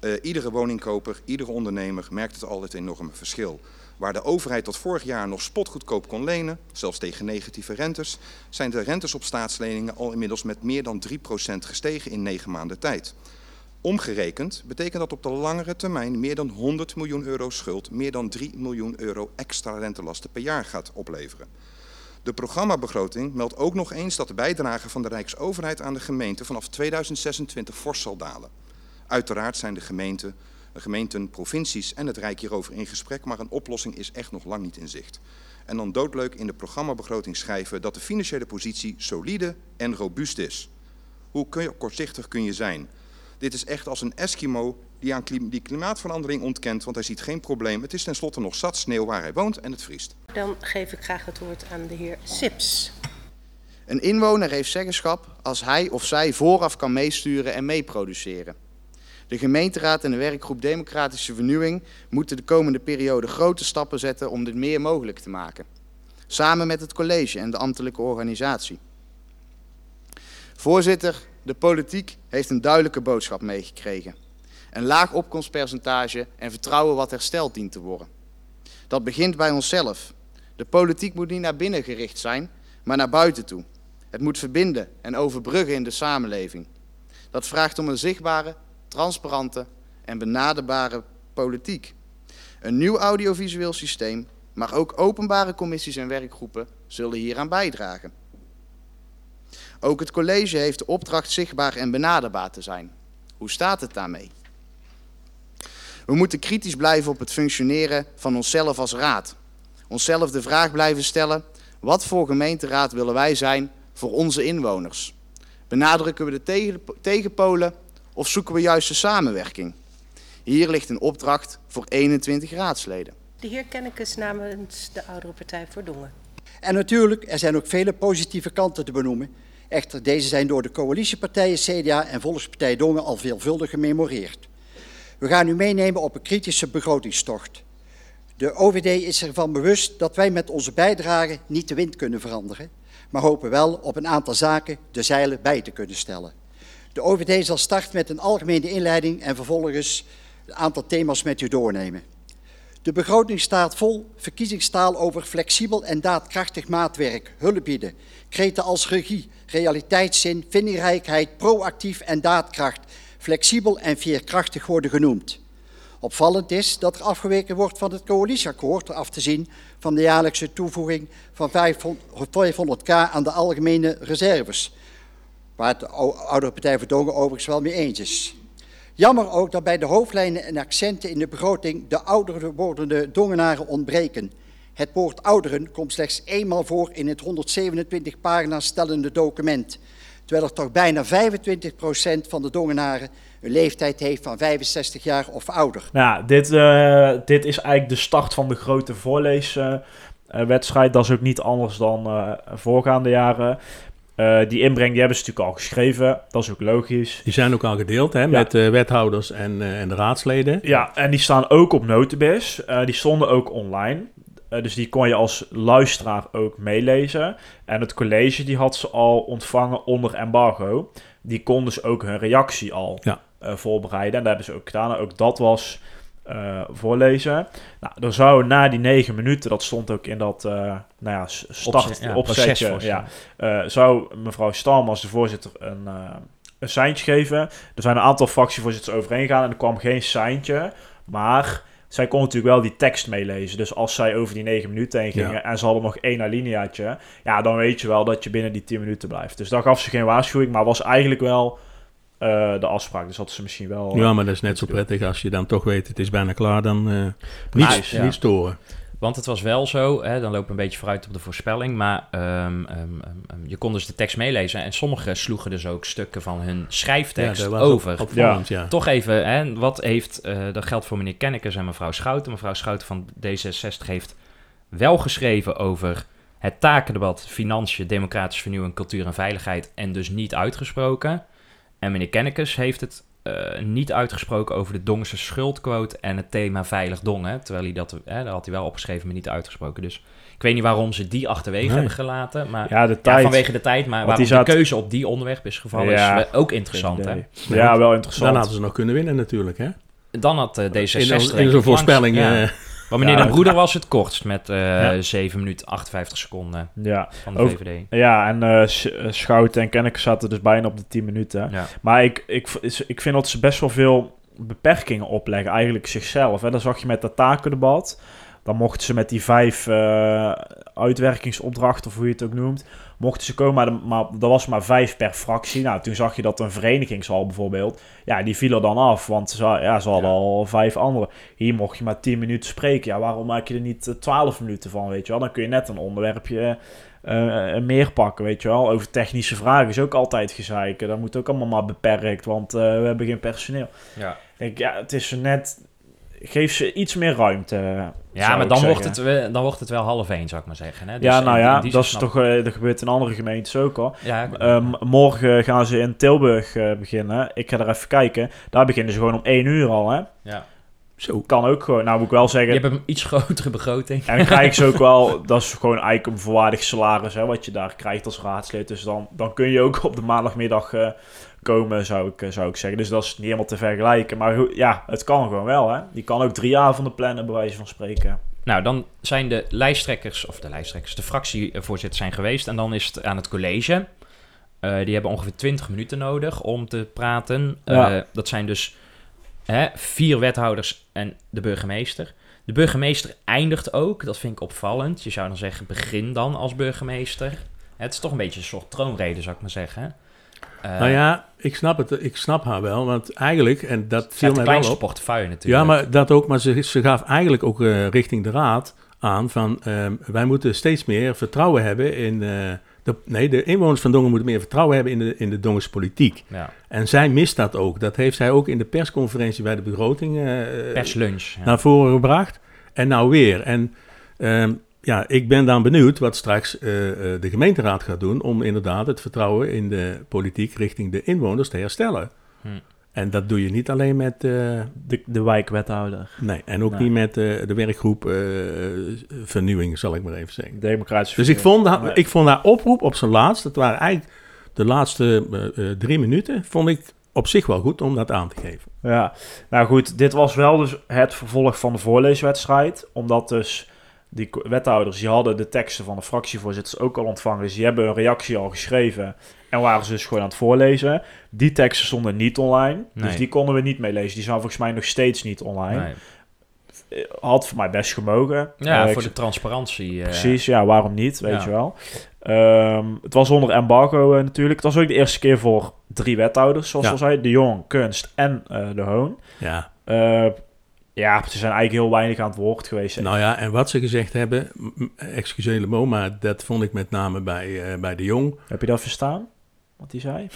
Uh, iedere woningkoper, iedere ondernemer merkt het al het enorme verschil. Waar de overheid tot vorig jaar nog spotgoedkoop kon lenen, zelfs tegen negatieve rentes, zijn de rentes op staatsleningen al inmiddels met meer dan 3% gestegen in negen maanden tijd. Omgerekend betekent dat op de langere termijn meer dan 100 miljoen euro schuld, meer dan 3 miljoen euro extra rentelasten per jaar gaat opleveren. De programmabegroting meldt ook nog eens dat de bijdrage van de Rijksoverheid aan de gemeente vanaf 2026 fors zal dalen. Uiteraard zijn de gemeenten, de gemeenten, provincies en het Rijk hierover in gesprek, maar een oplossing is echt nog lang niet in zicht. En dan doodleuk in de programmabegroting schrijven dat de financiële positie solide en robuust is. Hoe kun je, kortzichtig kun je zijn? Dit is echt als een Eskimo die aan klim, die klimaatverandering ontkent, want hij ziet geen probleem. Het is tenslotte nog zat sneeuw waar hij woont en het vriest. Dan geef ik graag het woord aan de heer Sips. Een inwoner heeft zeggenschap als hij of zij vooraf kan meesturen en meeproduceren. De gemeenteraad en de werkgroep Democratische Vernieuwing moeten de komende periode grote stappen zetten om dit meer mogelijk te maken. Samen met het college en de ambtelijke organisatie. Voorzitter, de politiek heeft een duidelijke boodschap meegekregen. Een laag opkomstpercentage en vertrouwen wat hersteld dient te worden. Dat begint bij onszelf. De politiek moet niet naar binnen gericht zijn, maar naar buiten toe. Het moet verbinden en overbruggen in de samenleving. Dat vraagt om een zichtbare, transparante en benaderbare politiek. Een nieuw audiovisueel systeem, maar ook openbare commissies en werkgroepen zullen hieraan bijdragen. Ook het college heeft de opdracht zichtbaar en benaderbaar te zijn. Hoe staat het daarmee? We moeten kritisch blijven op het functioneren van onszelf als raad. Onszelf de vraag blijven stellen, wat voor gemeenteraad willen wij zijn voor onze inwoners? Benadrukken we de tegen, tegenpolen of zoeken we juist de samenwerking? Hier ligt een opdracht voor 21 raadsleden. De heer Kennekes namens de oudere partij voor Dongen. En natuurlijk, er zijn ook vele positieve kanten te benoemen. Echter, deze zijn door de coalitiepartijen CDA en Volkspartij Dongen al veelvuldig gememoreerd. We gaan u meenemen op een kritische begrotingstocht. De OVD is ervan bewust dat wij met onze bijdrage niet de wind kunnen veranderen, maar hopen wel op een aantal zaken de zeilen bij te kunnen stellen. De OVD zal starten met een algemene inleiding en vervolgens een aantal thema's met u doornemen. De begroting staat vol verkiezingstaal over flexibel en daadkrachtig maatwerk, hulp bieden, kreten als regie, realiteitszin, vindingrijkheid, proactief en daadkracht, flexibel en veerkrachtig worden genoemd. Opvallend is dat er afgeweken wordt van het coalitieakkoord af te zien van de jaarlijkse toevoeging van 500k aan de algemene reserves, waar de oudere partij voor Dongen overigens wel mee eens is. Jammer ook dat bij de hoofdlijnen en accenten in de begroting de ouder wordende Dongenaren ontbreken. Het woord ouderen komt slechts eenmaal voor in het 127 pagina's stellende document, terwijl er toch bijna 25% van de Dongenaren een leeftijd heeft van 65 jaar of ouder. Nou, dit, eh, dit is eigenlijk de start van de grote voorleeswedstrijd. dat is ook niet anders dan eh, voorgaande jaren. Eh, die inbreng die hebben ze natuurlijk al geschreven. Dat is ook logisch. Die zijn ook al gedeeld hè, met uh, wethouders en, uh, en de raadsleden. Ja, en die staan ook op Notibis. die stonden ook online. dus die kon je als luisteraar ook meelezen. En het college die had ze al ontvangen onder embargo. Die kon dus ook hun reactie al ja. voorbereiden. En dat hebben ze ook gedaan. En ook dat was uh, voorlezen. Nou, dan zou na die negen minuten, dat stond ook in dat uh, nou ja, start, Opzet, ja, opzetje, procesvoorstel. ja, uh, zou mevrouw Stam als de voorzitter een, een seintje geven. Er zijn een aantal fractievoorzitters overheen gegaan en er kwam geen seintje, maar zij kon natuurlijk wel die tekst meelezen. Dus als zij over die negen minuten heen gingen Ja. en ze hadden nog één alineaatje, ja, dan weet je wel dat je binnen die tien minuten blijft. Dus daar gaf ze geen waarschuwing, maar was eigenlijk wel eh, de afspraak. Dus dat ze misschien wel... Ja, maar dat is net zo prettig als je dan toch weet het is bijna klaar, dan eh niet, ja. niet storen. Want het was wel zo, hè, dan lopen we een beetje vooruit op de voorspelling, maar ehm, ehm, ehm, je kon dus de tekst meelezen en sommigen sloegen dus ook stukken van hun schrijftekst Ja, over. op- ja. Toch even, hè, wat heeft, eh, dat geldt voor meneer Kennekes en mevrouw Schouten. Mevrouw Schouten van D66 heeft wel geschreven over het takendebat financiën, democratische vernieuwing, cultuur en veiligheid en dus niet uitgesproken. En meneer Kennekes heeft het eh, niet uitgesproken over de Dongse schuldquote en het thema veilig dongen. Terwijl hij dat, hè, dat had hij wel opgeschreven, maar niet uitgesproken. Dus ik weet niet waarom ze die achterwege Nee. hebben gelaten. Maar Ja, de ja, tijd. vanwege de tijd, maar waarom die zat- de keuze op die onderwerp is gevallen Ja, is eh, ook interessant. Hè? Ja, wel interessant. Dan hadden ze nog kunnen winnen natuurlijk, hè? Dan had eh, D66... In, denk in zo'n voorspelling. ja. Eh, Maar meneer Ja, De Broeder was het kortst met eh Ja. 7 minuten 58 seconden Ja, van de Over- VVD. ja en eh, eh, Schouten en Kenneke zaten dus bijna op de 10 minuten. Ja. Maar ik, ik, ik vind dat ze best wel veel beperkingen opleggen, eigenlijk zichzelf. Hè. Dat zag je met dat takendebat. Dan mochten ze met die vijf eh, uitwerkingsopdrachten, of hoe je het ook noemt, mochten ze komen, maar, de- maar dat was maar vijf per fractie. Nou, toen zag je dat een verenigingshal bijvoorbeeld, ja, die viel er dan af, want ze, ja, ze hadden Ja. al vijf andere. Hier mocht je maar 10 minuten spreken. Ja, waarom maak je er niet eh, 12 minuten van, weet je wel? Dan kun je net een onderwerpje eh, meer pakken, weet je wel. Over technische vragen is ook altijd gezeiken. Dat moet ook allemaal maar beperkt, want we hebben geen personeel. Ja. Ik denk, ja, het is net... Geef ze iets meer ruimte. Ja, maar dan wordt, het, dan wordt het wel half één, zou ik maar zeggen. Hè? Dus ja, nou die- ja, in die dat, is snap toch, eh, dat gebeurt in andere gemeentes ook al. Ja, ik- Ehm, morgen gaan ze in Tilburg eh, beginnen. Ik ga er even kijken. Daar beginnen ze gewoon om 1 uur al, hè. ja. zo. Kan ook gewoon. Nou moet ik wel Je zeggen... hebt een iets grotere begroting. En dan krijgen ze ook wel... Dat is gewoon eigenlijk een volwaardig salaris, hè. Wat je daar krijgt als raadslid. Dus dan, dan kun je ook op de maandagmiddag eh, komen, zou ik, eh, zou ik zeggen. Dus dat is niet helemaal te vergelijken. Maar ja, het kan gewoon wel, hè. Je kan ook drie avonden plannen, bij wijze van spreken. Nou, dan zijn de lijsttrekkers, of de lijsttrekkers, de fractievoorzitters zijn geweest. En dan is het aan het college. Eh, die hebben ongeveer 20 minuten nodig om te praten. Ja. Eh, dat zijn dus hè, vier wethouders en de burgemeester. De burgemeester eindigt ook, dat vind ik opvallend. Je zou dan zeggen, begin dan als burgemeester. Het is toch een beetje een soort troonrede, zou ik maar zeggen. Eh, nou ja, ik snap het. Ik snap haar wel, want eigenlijk, en dat viel mij wel op. portefeuille natuurlijk. Ja, maar dat ook. Maar ze, ze gaf eigenlijk ook eh, richting de raad aan van ehm, wij moeten steeds meer vertrouwen hebben in. eh, de, nee, de inwoners van Dongen moeten meer vertrouwen hebben in de, in de Dongense politiek. Ja, En zij mist dat ook. Dat heeft zij ook in de persconferentie bij de begroting perslunch. Ja. naar voren gebracht. En nou weer. En ehm, ja, ik ben dan benieuwd wat straks eh, eh, de gemeenteraad gaat doen om inderdaad het vertrouwen in de politiek richting de inwoners te herstellen. Hm. En dat doe je niet alleen met, eh, De, de wijkwethouder. nee, en ook Nee. niet met de werkgroep eh, vernieuwing, zal ik maar even zeggen. Democratische Dus ik vond, haar, Nee. ik vond haar oproep op zijn laatst, dat waren eigenlijk de laatste drie minuten, vond ik op zich wel goed om dat aan te geven. Ja, nou goed, dit was wel dus het vervolg van de voorleeswedstrijd. Omdat dus die wethouders, die hadden de teksten van de fractievoorzitters ook al ontvangen. Dus die hebben een reactie al geschreven en waren ze dus gewoon aan het voorlezen. Die teksten stonden niet online, dus die konden we niet meelezen. Die zijn volgens mij nog steeds niet online. Nee. Eh, Had voor mij best gemogen. Ja, Eh, voor de transparantie. eh, Precies, ja, waarom niet, weet Ja. je wel. Ehm, het was onder embargo natuurlijk. Het was ook de eerste keer voor drie wethouders, zoals Ja. al zei. De Jong, Kunst en De Hoon. Ja, ja, ze zijn eigenlijk heel weinig aan het woord geweest. nou ja, en wat ze gezegd hebben, excuseer mot, maar dat vond ik met name bij, eh, bij de Jong. Heb je dat verstaan? Wat hij zei?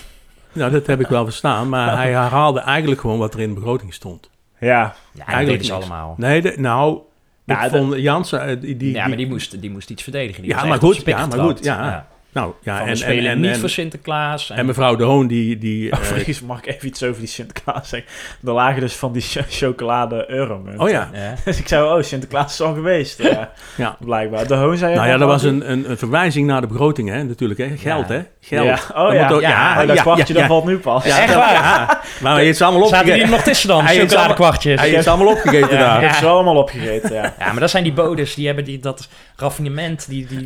Nou, dat heb ik wel verstaan, maar hij herhaalde eigenlijk gewoon wat er in de begroting stond. Ja, Ja, Eigenlijk niks. allemaal. Nee, de- nou, Ja, ik dat- vond Jansen, eh, die, die, ja, maar die moest, die moest iets verdedigen. Die Ja, maar goed, zijn pik ja, maar goed, ja. Nou, ja, Van, en, we spelen en, niet en, voor Sinterklaas. En, en mevrouw De Hoon, die, die eh, Overigens mag ik even iets over die Sinterklaas zeggen. Er lagen dus van die cho- chocolade euromunten. oh ja, ja. Dus ik zei, oh, Sinterklaas is al geweest. Ja, ja. blijkbaar. De Hoon zei... Nou ja, dat was een, een, een verwijzing naar de begroting, hè, natuurlijk, hè. Geld, Ja. hè. Geld. Ja. Oh Dat ja, ook- ja, oh, dat kwartje dat valt nu pas. Ja, Echt waar? ja. Maar hij heeft ze allemaal Zaten die er opgegeten. nog tussen dan? Hij heeft Chocoladekwartjes. Hij heeft ze allemaal opgegeten Ja, daar. ik heb ze allemaal opgegeten, ja. Ja, maar dat zijn die bodes, die hebben die, dat raffinement, die, die,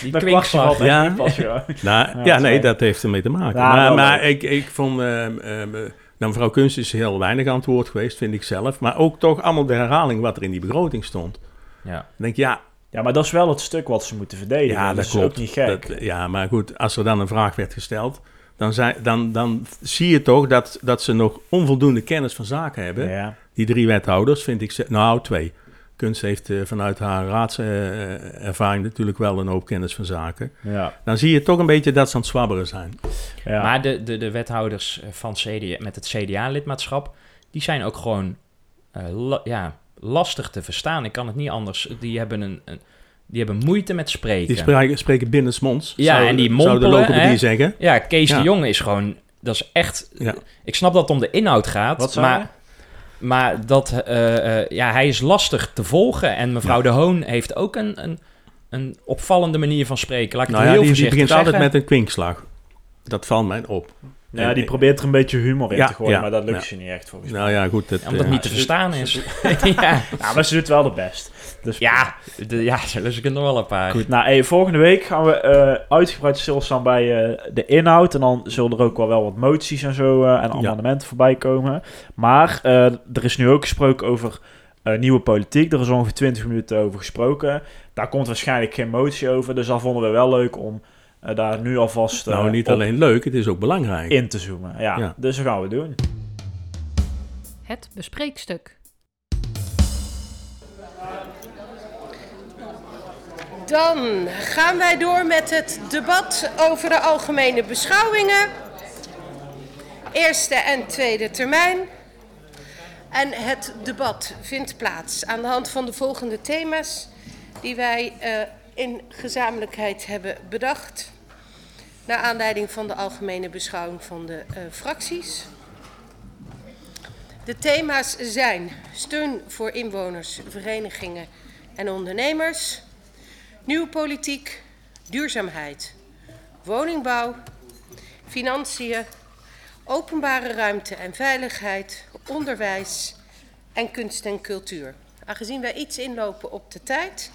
die valt echt Ja. Nou, Ja, nee, dat heeft ermee te maken. Ja, maar maar ik, ik vond... eh, nou, mevrouw Kunst is heel weinig aan het woord geweest, vind ik zelf. Maar ook toch allemaal de herhaling wat er in die begroting stond. Ja. Denk, ja, Ja, maar dat is wel het stuk wat ze moeten verdedigen. ja dat dat is klopt. ook niet gek. Dat- ja, maar goed, als er dan een vraag werd gesteld... Dan, zijn, dan, dan zie je toch dat, dat ze nog onvoldoende kennis van zaken hebben. ja. Die drie wethouders vind ik... Nou, twee. Kunst heeft eh, vanuit haar raadservaring natuurlijk wel een hoop kennis van zaken. Ja. Dan zie je toch een beetje dat ze aan het zwabberen zijn. Ja. Maar de, de, de wethouders van CDA, met het CDA-lidmaatschap, die zijn ook gewoon eh, la- ja, lastig te verstaan. Ik kan het niet anders. Die hebben, een, een, die hebben moeite met spreken. Die spreken, spreken binnensmonds. Ja, zou, en die Zou de mompelen, hè? zeggen. Ja, Kees Ja. de Jong is gewoon... Dat is echt... Ja. Ik snap dat het om de inhoud gaat, Wat maar... Maar dat, eh, eh, ja, hij is lastig te volgen. En mevrouw Ja. De Hoon heeft ook een, een, een opvallende manier van spreken. Laat ik Nou het ja, heel die, die begint altijd zeggen. met een kwinkslag. Dat valt mij op. ja, En- die probeert er een beetje humor in Ja, te gooien, ja, maar dat lukt ja. ze niet echt volgens mij. Nou ja, goed. Dat, Ja, omdat eh, het niet te verstaan is. ja. Ja, maar ze doet wel de best. Dus Ja, de, ja, lus ik er nog wel een paar. Goed, nou, hey, volgende week gaan we eh, uitgebreid stilstaan bij eh, de inhoud. En dan zullen er ook wel, wel wat moties en zo eh, en amendementen voorbij komen. Maar eh, er is nu ook gesproken over eh, nieuwe politiek. Er is ongeveer 20 minuten over gesproken. Daar komt waarschijnlijk geen motie over. Dus dat vonden we wel leuk om eh, daar nu alvast eh, nou, niet op alleen leuk, het is ook belangrijk. in te zoomen. Ja, Ja. dus dat gaan we doen. Het bespreekstuk. Dan gaan wij door met het debat over de algemene beschouwingen. Eerste en tweede termijn. En het debat vindt plaats aan de hand van de volgende thema's die wij eh, in gezamenlijkheid hebben bedacht. Naar aanleiding van de algemene beschouwing van de eh, fracties. De thema's zijn steun voor inwoners, verenigingen en ondernemers. Nieuwe politiek, duurzaamheid, woningbouw, financiën, openbare ruimte en veiligheid, onderwijs en kunst en cultuur. Aangezien wij iets inlopen op de tijd,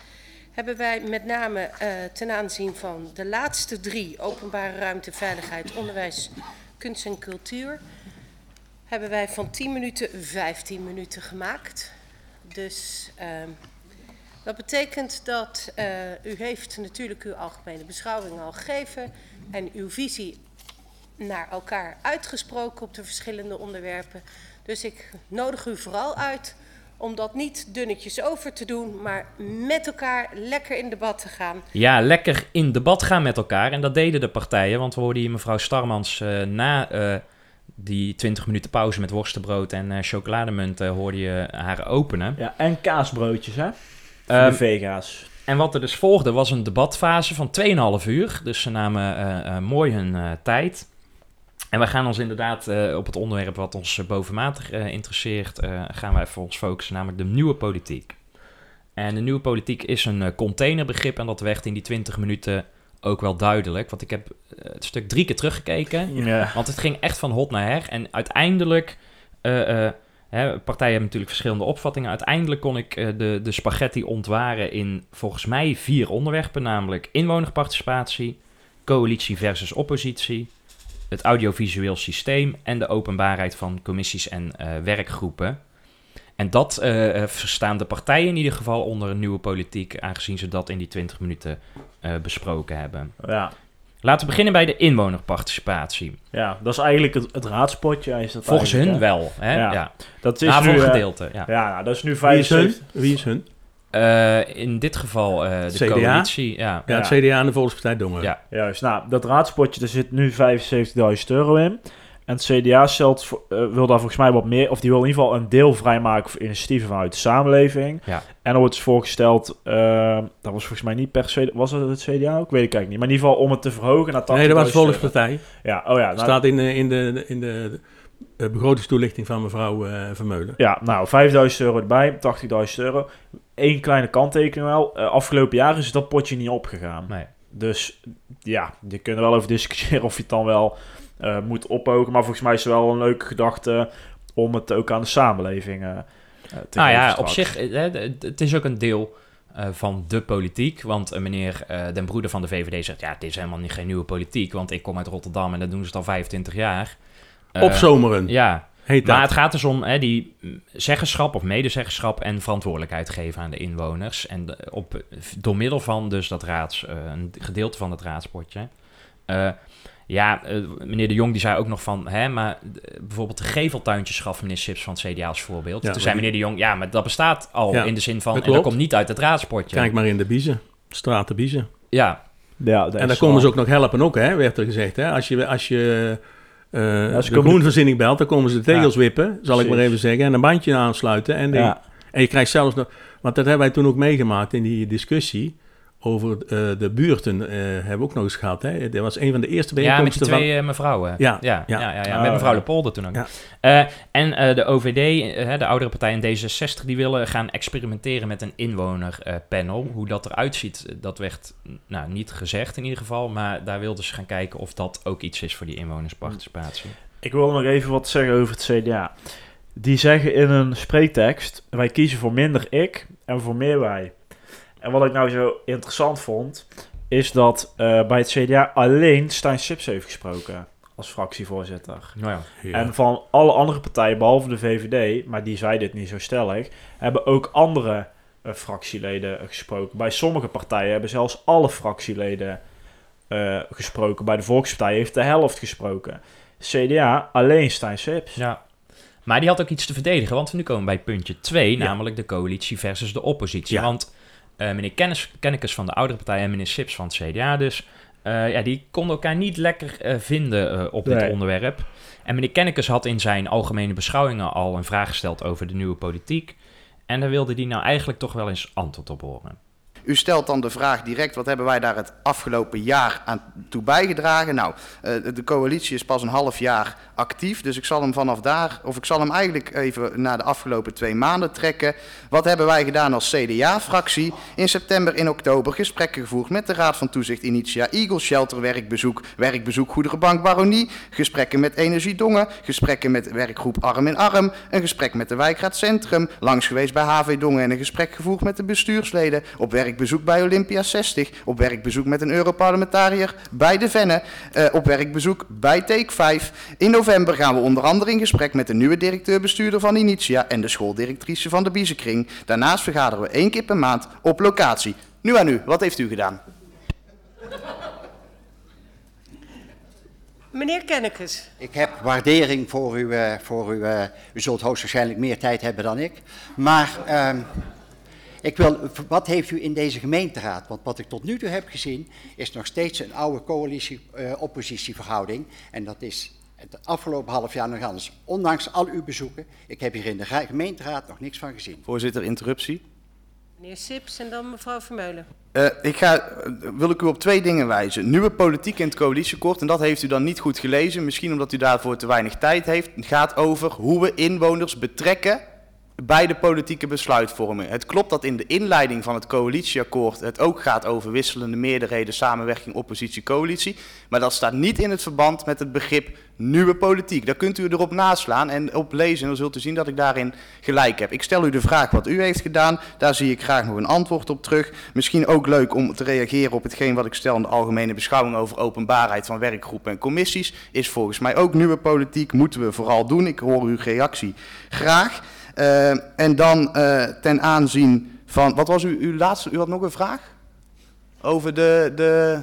hebben wij met name eh, ten aanzien van de laatste drie, openbare ruimte, veiligheid, onderwijs, kunst en cultuur, hebben wij van 10 minuten 15 minuten gemaakt. Dus ehm, dat betekent dat uh, u heeft natuurlijk uw algemene beschouwing al gegeven en uw visie naar elkaar uitgesproken op de verschillende onderwerpen. Dus ik nodig u vooral uit om dat niet dunnetjes over te doen, maar met elkaar lekker in debat te gaan. Ja, lekker in debat gaan met elkaar. En dat deden de partijen, want we hoorden hier mevrouw Starmans uh, na uh, die 20 minuten pauze met worstenbrood en uh, chocolademunt hoorde je haar openen. Ja, en kaasbroodjes, hè? Voor Um, de vega's. En wat er dus volgde was een debatfase van 2,5 uur. Dus ze namen uh, uh, mooi hun uh, tijd. En we gaan ons inderdaad op het onderwerp wat ons bovenmatig interesseert, gaan wij voor ons focussen, namelijk de nieuwe politiek. En de nieuwe politiek is een containerbegrip en dat werd in die 20 minuten ook wel duidelijk. Want ik heb het stuk drie keer teruggekeken, Ja. want het ging echt van hot naar her. En uiteindelijk Partijen hebben natuurlijk verschillende opvattingen. Uiteindelijk kon ik uh, de, de spaghetti ontwaren in volgens mij vier onderwerpen, namelijk inwonerparticipatie, coalitie versus oppositie, het audiovisueel systeem en de openbaarheid van commissies en uh, werkgroepen. En dat uh, verstaan de partijen in ieder geval onder een nieuwe politiek, aangezien ze dat in die 20 minuten besproken hebben. Ja. Laten we beginnen bij de inwonerparticipatie. Ja, dat is eigenlijk het, het raadspotje. Is dat Volgens hun hè? wel. Hè? Ja. Ja. Dat is nu, eh, gedeelte. Ja. Ja, dat is nu Wie is hun? 75. Wie is hun? Uh, in dit geval uh, de CDA? coalitie. Ja. Ja, het CDA en de Volkspartij Dongen. Ja. Juist, nou, dat raadspotje, er zit nu 75.000 euro in. En het CDA stelt, eh, wil daar volgens mij wat meer, of die wil in ieder geval een deel vrijmaken voor initiatieven vanuit de samenleving. Ja. En er wordt voorgesteld, eh, dat was volgens mij niet per se, was het het CDA ook? Weet ik eigenlijk niet. Maar in ieder geval om het te verhogen naar 80.000 Nee, dat was de. Volkspartij. Ja, oh ja. Dat Nou, staat in, de- in de, in de eh, begrotingstoelichting van mevrouw eh, Vermeulen. Ja, nou, 5000 euro erbij, 80.000 euro. Eén kleine kanttekening wel. Eh, afgelopen jaar is dat potje niet opgegaan. Nee. Dus ja, je kunt er wel over discussiëren of je het dan wel eh, moet ophogen. Maar volgens mij is het wel een leuke gedachte om het ook aan de samenleving eh, eh, te Nou ja, op zich, hè, het- is ook een deel eh, van de politiek. Want meneer eh, Den Broeder van de VVD zegt... ja, het is helemaal niet geen nieuwe politiek... want ik kom uit Rotterdam en dat doen ze het al 25 jaar. Opzomeren, Ja, heet dat. maar het gaat dus om hè, die zeggenschap of medezeggenschap... en verantwoordelijkheid geven aan de inwoners. En op, door middel van dus dat raads, eh, een gedeelte van het raadspotje... eh, ja, eh, meneer De Jong die zei ook nog van, hè, maar eh, bijvoorbeeld de geveltuintjes gaf meneer Sips van het CDA als voorbeeld. Ja, Toen zei meneer De Jong, ja, maar dat bestaat al Ja, in de zin van, dat en dat komt niet uit het raadspotje. Kijk maar in de Biezen, straat de Biezen. Ja, Ja, dat En daar komen ze ook nog helpen ook, hè, werd er gezegd. Hè? Als je, als je eh ze de groenvoorziening belt, dan komen ze de tegels Ja, wippen, zal ik maar even zeggen. En een bandje aansluiten. En, die- Ja. en je krijgt zelfs nog... Want dat hebben wij toen ook meegemaakt in die discussie over eh, de buurten. eh, hebben we ook nog eens gehad. Hè? Dat was een van de eerste ja met die bijeenkomsten van... twee eh, mevrouwen. Ja, ja, ja, ja. ja, ja, met mevrouw. Lepolder toen ook. Ja. Eh, en eh, de OVD, de oudere partij en D66, die willen gaan experimenteren met een inwonerpanel. Hoe dat eruit ziet, dat werd nou, niet gezegd in ieder geval. Maar daar wilden ze gaan kijken of dat ook iets is voor die inwonersparticipatie. Ik wil nog even wat zeggen over het CDA. Die zeggen in een spreektekst: wij kiezen voor minder ik en voor meer wij. En wat ik nou zo interessant vond, is dat eh, bij het CDA alleen Stijn Sips heeft gesproken als fractievoorzitter. Nou ja. Ja. En van alle andere partijen, behalve de VVD, maar die zei dit niet zo stellig, hebben ook andere eh, fractieleden gesproken. Bij sommige partijen hebben zelfs alle fractieleden eh, gesproken. Bij de Volkspartij heeft de helft gesproken. CDA alleen Stijn Sips. Ja. Maar die had ook iets te verdedigen, want we nu komen bij puntje 2, Ja. namelijk de coalitie versus de oppositie. Ja. Want eh, meneer Kennis, Kennekes van de oudere partij en meneer Sips van het CDA dus, eh, ja, die konden elkaar niet lekker eh, vinden op dit onderwerp. En meneer Kennekes had in zijn algemene beschouwingen al een vraag gesteld over de nieuwe politiek. En daar wilde hij nou eigenlijk toch wel eens antwoord op horen. U stelt dan de vraag direct, wat hebben wij daar het afgelopen jaar aan toe bijgedragen? Nou, eh, de coalitie is pas een half jaar actief, dus ik zal hem vanaf daar, of ik zal hem eigenlijk even naar de afgelopen twee maanden trekken. Wat hebben wij gedaan als CDA-fractie? In september en oktober gesprekken gevoerd met de Raad van Toezicht Initia Eagle Shelter, werkbezoek, werkbezoek Goederenbank Baronie, gesprekken met Energie Dongen, gesprekken met werkgroep Arm in Arm, een gesprek met de Wijkraad Centrum, langs geweest bij HV Dongen en een gesprek gevoerd met de bestuursleden, op werkbezoek bij Olympia 60, op werkbezoek met een Europarlementariër bij de Venne, eh, op werkbezoek bij Take 5. In november gaan we onder andere in gesprek met de nieuwe directeur-bestuurder van Initia en de schooldirectrice van de Biezenkring. Daarnaast vergaderen we één keer per maand op locatie. Nu aan u, wat heeft u gedaan? Meneer Kennekes, Ik heb waardering voor u. eh, voor u, eh, u zult hoogstwaarschijnlijk meer tijd hebben dan ik. Maar ehm, ik wil, wat heeft u in deze gemeenteraad? Want wat ik tot nu toe heb gezien is nog steeds een oude coalitie-oppositieverhouding. en dat is het afgelopen half jaar nog anders. Ondanks al uw bezoeken, ik heb hier in de ra- gemeenteraad nog niks van gezien. Voorzitter, interruptie. meneer Sips en dan mevrouw Vermeulen. Eh, ik ga, eh, wil ik u op twee dingen wijzen. Nieuwe politiek in het coalitieakkoord, en dat heeft u dan niet goed gelezen, misschien omdat u daarvoor te weinig tijd heeft, gaat over hoe we inwoners betrekken bij de politieke besluitvorming. Het klopt dat in de inleiding van het coalitieakkoord het ook gaat over wisselende meerderheden, samenwerking, oppositie, coalitie. Maar dat staat niet in het verband met het begrip nieuwe politiek. Daar kunt u erop naslaan en op lezen en dan zult u zien dat ik daarin gelijk heb. Ik stel u de vraag wat u heeft gedaan, daar zie ik graag nog een antwoord op terug. Misschien ook leuk om te reageren op hetgeen wat ik stel in de algemene beschouwing over openbaarheid van werkgroepen en commissies. Is volgens mij ook nieuwe politiek, moeten we vooral doen. Ik hoor uw reactie graag. Eh, en dan eh, ten aanzien van, wat was uw, uw laatste, u had nog een vraag? Over de, de,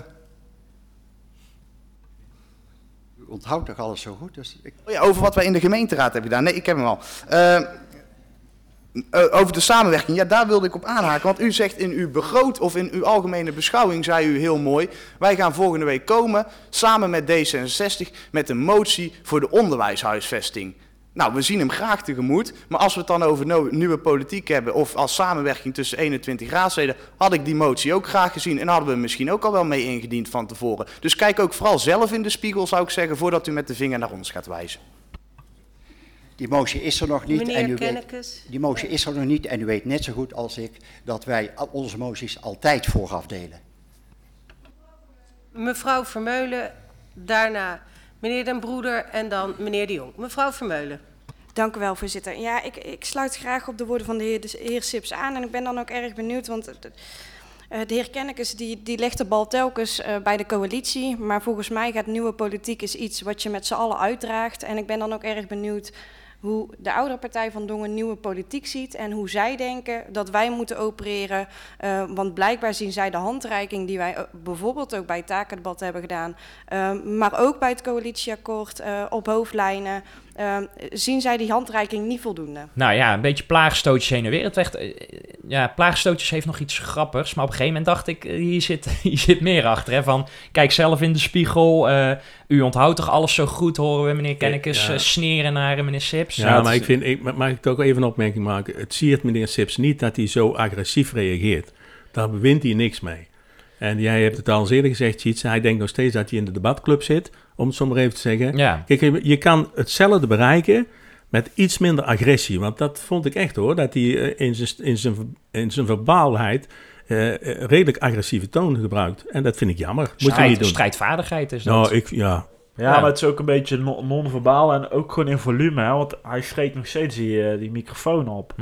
U onthoudt toch alles zo goed? Dus ik, oh ja, over wat wij in de gemeenteraad hebben gedaan. Nee, ik heb hem al. Eh, over de samenwerking, ja, daar wilde ik op aanhaken. Want u zegt in uw begroot of in uw algemene beschouwing, zei u heel mooi. Wij gaan volgende week komen samen met D66 met een motie voor de onderwijshuisvesting. Nou, we zien hem graag tegemoet. Maar als we het dan over no- nieuwe politiek hebben of als samenwerking tussen 21 raadsleden, had ik die motie ook graag gezien en hadden we hem misschien ook al wel mee ingediend van tevoren. Dus kijk ook vooral zelf in de spiegel, zou ik zeggen, voordat u met de vinger naar ons gaat wijzen. Die motie is er nog niet. en u weet, die motie is er nog niet en u weet net zo goed als ik dat wij onze moties altijd vooraf delen. Mevrouw Vermeulen, daarna meneer Den Broeder en dan meneer De Jong. Mevrouw Vermeulen. Dank u wel, voorzitter. Ja, ik, ik sluit graag op de woorden van de heer, Sips aan. En ik ben dan ook erg benieuwd, want eh, eh, de heer Kennekes die, die legt de bal telkens eh, bij de coalitie. Maar volgens mij gaat nieuwe politiek is iets wat je met z'n allen uitdraagt. En ik ben dan ook erg benieuwd hoe de oudere partij van Dongen nieuwe politiek ziet. En hoe zij denken dat wij moeten opereren. Eh, want blijkbaar zien zij de handreiking die wij eh, bijvoorbeeld ook bij het takendebat hebben gedaan. eh, maar ook bij het coalitieakkoord eh, op hoofdlijnen. zien zij die handreiking niet voldoende. Nou ja, een beetje plaagstootjes heen en weer. Het werd, ja, plaagstootjes heeft nog iets grappigs. Maar op een gegeven moment dacht ik, hier zit, hier zit meer achter. Hè? Van, kijk zelf in de spiegel. eh, u onthoudt toch alles zo goed, horen we meneer Kennekes Ja. sneren naar meneer Sips. Ja, maar ik vind, ik, mag ik toch even een opmerking maken? Het siert meneer Sips niet dat hij zo agressief reageert. Daar wint hij niks mee. En jij hebt het al eens eerder gezegd, Cheats. Hij denkt nog steeds dat hij in de debatclub zit, om het zo maar even te zeggen. Ja. Kijk, je- kan hetzelfde bereiken met iets minder agressie. Want dat vond ik echt hoor, dat hij eh, in zijn, in zijn, in zijn verbaalheid eh, redelijk agressieve toon gebruikt. En dat vind ik jammer. Moet je niet doen. Strijdvaardigheid is dat. Nou, ik, ja, Ja, Ja. maar het is ook een beetje non- non-verbaal en ook gewoon in volume, hè, want hij schreekt nog steeds die, eh, die microfoon op.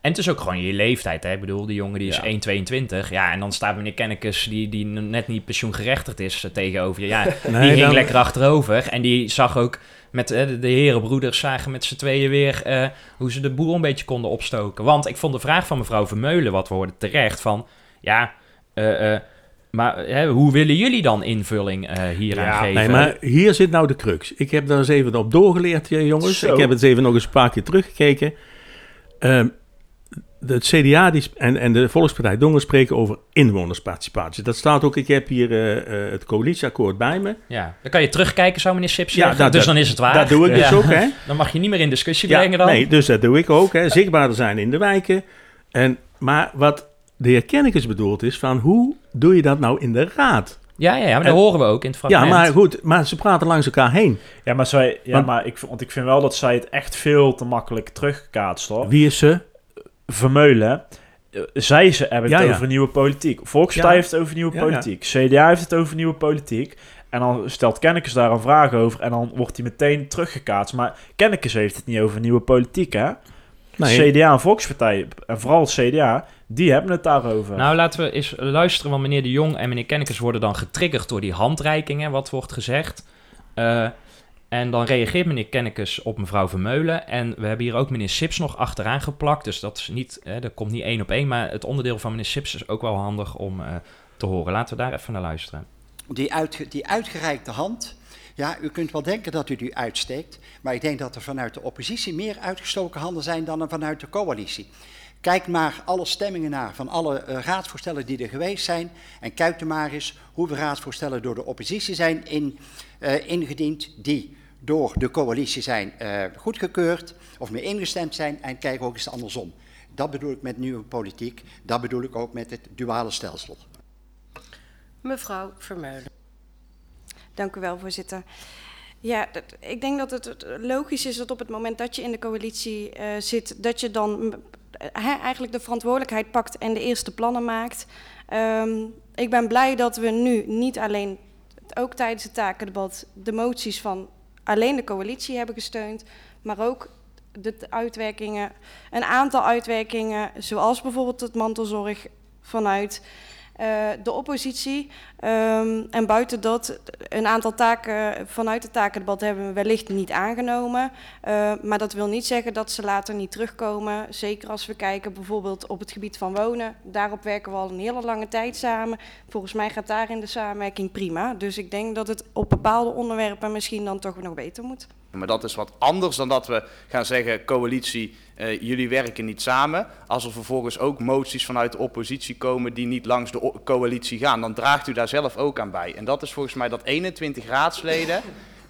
En het is ook gewoon je leeftijd. Hè? Ik bedoel, die jongen die is Ja. 1,22. Ja, en dan staat meneer Kennekes, die, die net niet pensioengerechtigd is, eh, tegenover je. Ja, Nee, die dan- lekker achterover. En die zag ook met eh, de, de herenbroeders zagen met z'n tweeën weer hoe ze de boel een beetje konden opstoken. Want ik vond de vraag van mevrouw Vermeulen, wat we hoorden terecht, van ja, eh, maar hè, hoe willen jullie dan invulling eh hieraan Ja, geven? Nee, maar hier zit nou de crux. Ik heb daar eens even op doorgeleerd, eh, jongens. Zo. Ik heb het eens even nog eens een paar keer teruggekeken. Ehm, de het CDA die, en, en de Volkspartij Dongen spreken over inwonersparticipatie. Dat staat ook, ik heb hier eh, eh, het coalitieakkoord bij me. Ja, dan kan je terugkijken, zou meneer Sips Ja, dat- dus dat- dan is het waar. Dat doe ik dus Ja. ook, hè. Dan mag je niet meer in discussie Ja, brengen dan. nee, dus dat doe ik ook. Hè. Zichtbaarder zijn in de wijken. En, maar wat de heer Kennekes bedoelt is van, hoe doe je dat nou in de raad? Ja, ja, ja, maar dat En- horen we ook in het Ja, fragment. maar goed, maar ze praten langs elkaar heen. Ja, maar, zij, ja, Want- maar ik, want ik vind wel dat zij het echt veel te makkelijk teruggekaatst, hoor. Wie is ze? Vermeulen. eh, Zij ze hebben het Ja, ja. over nieuwe politiek. Volkspartij Ja. heeft het over nieuwe Ja, ja. politiek. CDA heeft het over nieuwe politiek. En dan stelt Kennekes daar een vraag over en dan wordt hij meteen teruggekaatst. Maar Kennekes heeft het niet over nieuwe politiek, hè? Nee. CDA en Volkspartij, en vooral CDA, die hebben het daarover. Nou, laten we eens luisteren, want meneer De Jong en meneer Kennekes worden dan getriggerd door die handreikingen, wat wordt gezegd. Eh, en dan reageert meneer Kennekes op mevrouw Vermeulen. En we hebben hier ook meneer Sips nog achteraan geplakt. Dus dat, is niet, hè, dat komt niet één op één. Maar het onderdeel van meneer Sips is ook wel handig om eh, te horen. Laten we daar even naar luisteren. Die, uitge- die uitgereikte hand, ja, u kunt wel denken dat u die uitsteekt, maar ik denk dat er vanuit de oppositie meer uitgestoken handen zijn dan er vanuit de coalitie. Kijk maar alle stemmingen naar van alle eh, raadsvoorstellen die er geweest zijn en kijk er maar eens hoeveel raadsvoorstellen door de oppositie zijn in, eh, ingediend die door de coalitie zijn eh, goedgekeurd of mee ingestemd zijn en kijk ook eens andersom. Dat bedoel ik met nieuwe politiek, dat bedoel ik ook met het duale stelsel. Mevrouw Vermeulen. Dank u wel, voorzitter. Ja, dat- ik denk dat het logisch is dat op het moment dat je in de coalitie eh, zit, dat je dan hè, eigenlijk de verantwoordelijkheid pakt en de eerste plannen maakt. Ehm, ik ben blij dat we nu niet alleen, ook tijdens het takendebat, de moties van alleen de coalitie hebben gesteund, maar ook de uitwerkingen, een aantal uitwerkingen, zoals bijvoorbeeld het mantelzorg vanuit eh, de oppositie. Ehm, en buiten dat, een aantal taken vanuit het takendebat hebben we wellicht niet aangenomen. Eh, maar dat wil niet zeggen dat ze later niet terugkomen. Zeker als we kijken bijvoorbeeld op het gebied van wonen. Daarop werken we al een hele lange tijd samen. Volgens mij gaat daarin de samenwerking prima. Dus ik denk dat het op bepaalde onderwerpen misschien dan toch nog beter moet. Maar dat is wat anders dan dat we gaan zeggen, coalitie, uh, jullie werken niet samen. Als er vervolgens ook moties vanuit de oppositie komen die niet langs de coalitie gaan, dan draagt u daar zelf ook aan bij. En dat is volgens mij dat 21 raadsleden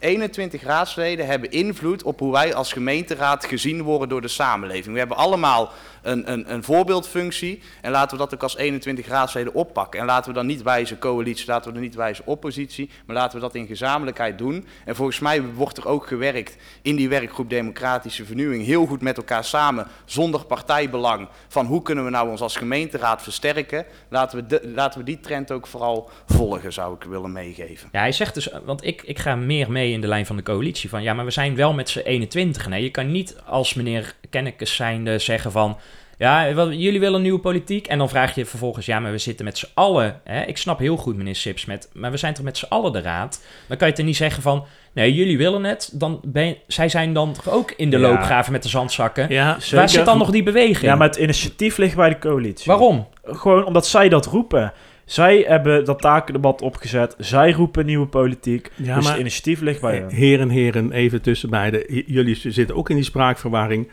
21 raadsleden hebben invloed op hoe wij als gemeenteraad gezien worden door de samenleving. We hebben allemaal een, een, een voorbeeldfunctie en laten we dat ook als 21 raadsleden oppakken. En laten we dan niet wijzen coalitie, laten we dan niet wijzen oppositie, maar laten we dat in gezamenlijkheid doen. En volgens mij wordt er ook gewerkt in die werkgroep Democratische Vernieuwing heel goed met elkaar samen, zonder partijbelang, van hoe kunnen we nou ons als gemeenteraad versterken. Laten we, de, laten we die trend ook vooral volgen, zou ik willen meegeven. Ja, hij zegt dus, want ik, ik ga meer mee in de lijn van de coalitie. Van ja, maar we zijn wel met z'n 21. Nee, je kan niet als meneer Kennekes zijnde zeggen van... Ja, jullie willen een nieuwe politiek. En dan vraag je vervolgens, ja, maar we zitten met z'n allen. Hè? Ik snap heel goed, meneer Sips, met, maar we zijn toch met z'n allen de raad. Dan kan je er niet zeggen van, nee, jullie willen het. Dan ben je, zij zijn dan ook in de ja. loopgraven met de zandzakken. Ja, Waar zit dan nog die beweging? Ja, maar het initiatief ligt bij de coalitie. Waarom? Gewoon omdat zij dat roepen. Zij hebben dat takendebat opgezet. Zij roepen nieuwe politiek. Ja, dus het initiatief ligt bij hen. Heren, heren, even tussen beiden. Jullie zitten ook in die spraakverwarring.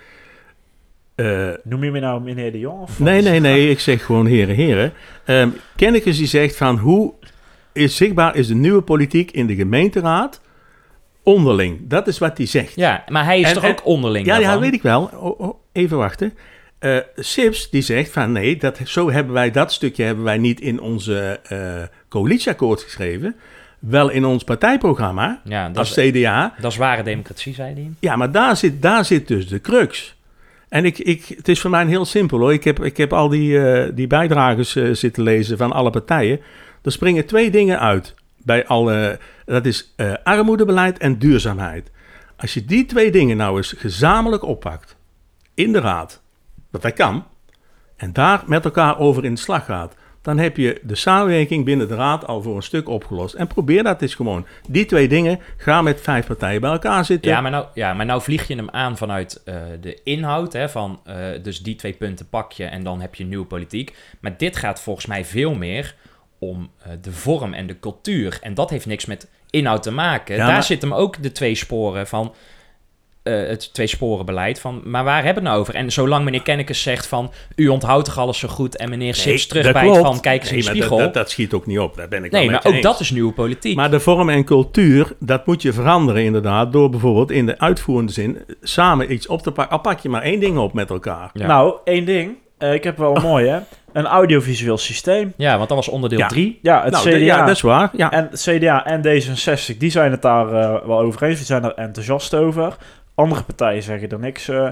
Uh, Noem je me nou meneer de Jong? Of nee, nee, nee. Ik zeg gewoon heren, heren. Um, Kennekes die zegt van hoe is zichtbaar is de nieuwe politiek in de gemeenteraad onderling. Dat is wat hij zegt. Ja, maar hij is en, toch ook onderling Ja, ja, weet ik wel. Oh, oh, even wachten. Uh, Sips die zegt van nee, dat, zo hebben wij dat stukje hebben wij niet in onze uh, coalitieakkoord geschreven. Wel in ons partijprogramma ja, dat als is, CDA. Dat is ware democratie, zei hij. Ja, maar daar zit, daar zit dus de crux. En ik, ik, het is voor mij heel simpel hoor. Ik heb, ik heb al die, uh, die bijdragers zitten lezen van alle partijen. Er springen twee dingen uit bij alle. Dat is armoedebeleid en duurzaamheid. Als je die twee dingen nou eens gezamenlijk oppakt in de raad dat dat kan, en daar met elkaar over in de slag gaat, dan heb je de samenwerking binnen de raad al voor een stuk opgelost. En probeer dat eens gewoon. Die twee dingen, ga met vijf partijen bij elkaar zitten. Ja, maar nou, ja, maar nou vlieg je hem aan vanuit uh, de inhoud, hè, van uh, dus die twee punten pak je en dan heb je nieuwe politiek. Maar dit gaat volgens mij veel meer om uh, de vorm en de cultuur. En dat heeft niks met inhoud te maken. Ja, Daar maar... zitten hem ook de twee sporen van uh, het tweesporenbeleid. Van, maar waar hebben we het nou over? En zolang meneer Kennekes zegt van... u onthoudt toch alles zo goed... en meneer Sips terugbijt van... kijk eens nee, in de spiegel. Dat, dat, schiet ook niet op, daar ben ik Nee, maar ook dat is nieuwe politiek. Maar de vorm en cultuur, dat moet je veranderen inderdaad... door bijvoorbeeld in de uitvoerende zin... samen iets op te pakken. Al pak je maar één ding op met elkaar. Ja. Nou, één ding. Uh, ik heb wel een mooi, hè? Een audiovisueel systeem. Ja, want dat was onderdeel 3. Ja. ja, het nou, CDA. De, ja, dat is waar. Ja. En CDA en D66, die zijn het daar uh, wel over eens. Die zijn er enthousiast over. Andere partijen zeggen er niks uh,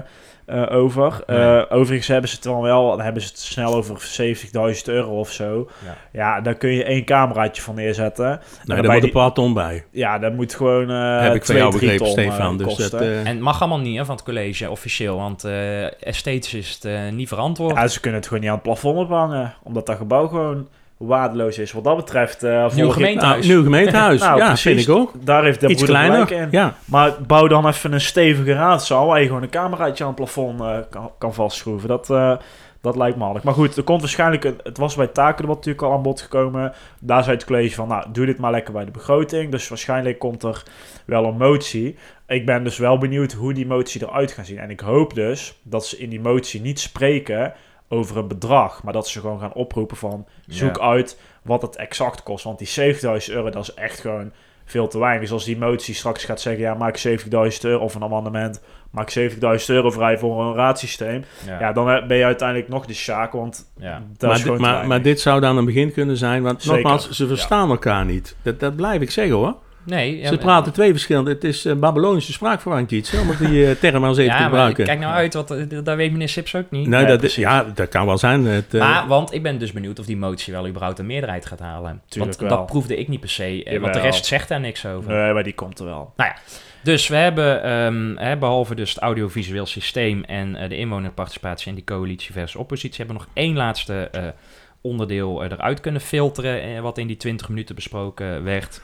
uh, over. Nee. Uh, overigens hebben ze het dan wel, dan hebben ze het snel over 70.000 euro of zo. Ja. ja, daar kun je één cameraatje van neerzetten. Nee, daar moet een paar ton bij. Ja, dat moet gewoon Heb ik van jou begrepen, Stefan. Dus dat, en het mag allemaal niet hè, van het college officieel, want esthetisch is het niet verantwoord. Ja, ze kunnen het gewoon niet aan het plafond ophangen, omdat dat gebouw gewoon waardeloos is. Wat dat betreft... Uh, nieuw gemeentehuis. nieuw gemeentehuis, nou, ja, precies, vind ik ook. Daar heeft de Iets kleiner, in. Ja. Maar bouw dan even een stevige raadzaal... waar je gewoon een cameraatje aan het plafond uh, kan, kan, vastschroeven. Dat, uh, dat lijkt me handig. Maar goed, er komt waarschijnlijk... Een, het was bij taken wat natuurlijk al aan bod gekomen. Daar zei het college van... nou, doe dit maar lekker bij de begroting. Dus waarschijnlijk komt er wel een motie. Ik ben dus wel benieuwd hoe die motie eruit gaat zien. En ik hoop dus dat ze in die motie niet spreken over een bedrag, maar dat ze gewoon gaan oproepen van zoek ja. uit wat het exact kost. Want die 70.000 euro, dat is echt gewoon veel te weinig. Dus als die motie straks gaat zeggen, ja, maak 70.000 euro of een amendement, maak 70.000 euro vrij voor een raadsysteem. Ja. ja. dan ben je uiteindelijk nog de sjaak, want ja. dat maar, is maar, maar, dit zou dan een begin kunnen zijn, want Zeker. nogmaals, ze verstaan ja. elkaar niet. Dat, dat blijf ik zeggen hoor. Nee. Ze praten twee verschillende. Het is uh, Babylonische spraakverwarring iets, om die uh, term als even ja, te gebruiken. kijk nou uit, want uh, daar weet meneer Sips ook niet. Nee, ja, dat, is, ja, dat kan wel zijn. Het, maar, want ik ben dus benieuwd of die motie wel überhaupt een meerderheid gaat halen. Tuurlijk want wel. dat proefde ik niet per se. Jawel. Want de rest zegt daar niks over. Nee, maar die komt er wel. Nou ja. Dus we hebben, um, hè, behalve dus het audiovisueel systeem en de inwonerparticipatie en die coalitie versus oppositie, hebben we nog één laatste onderdeel eruit kunnen filteren, wat in die 20 minuten besproken werd.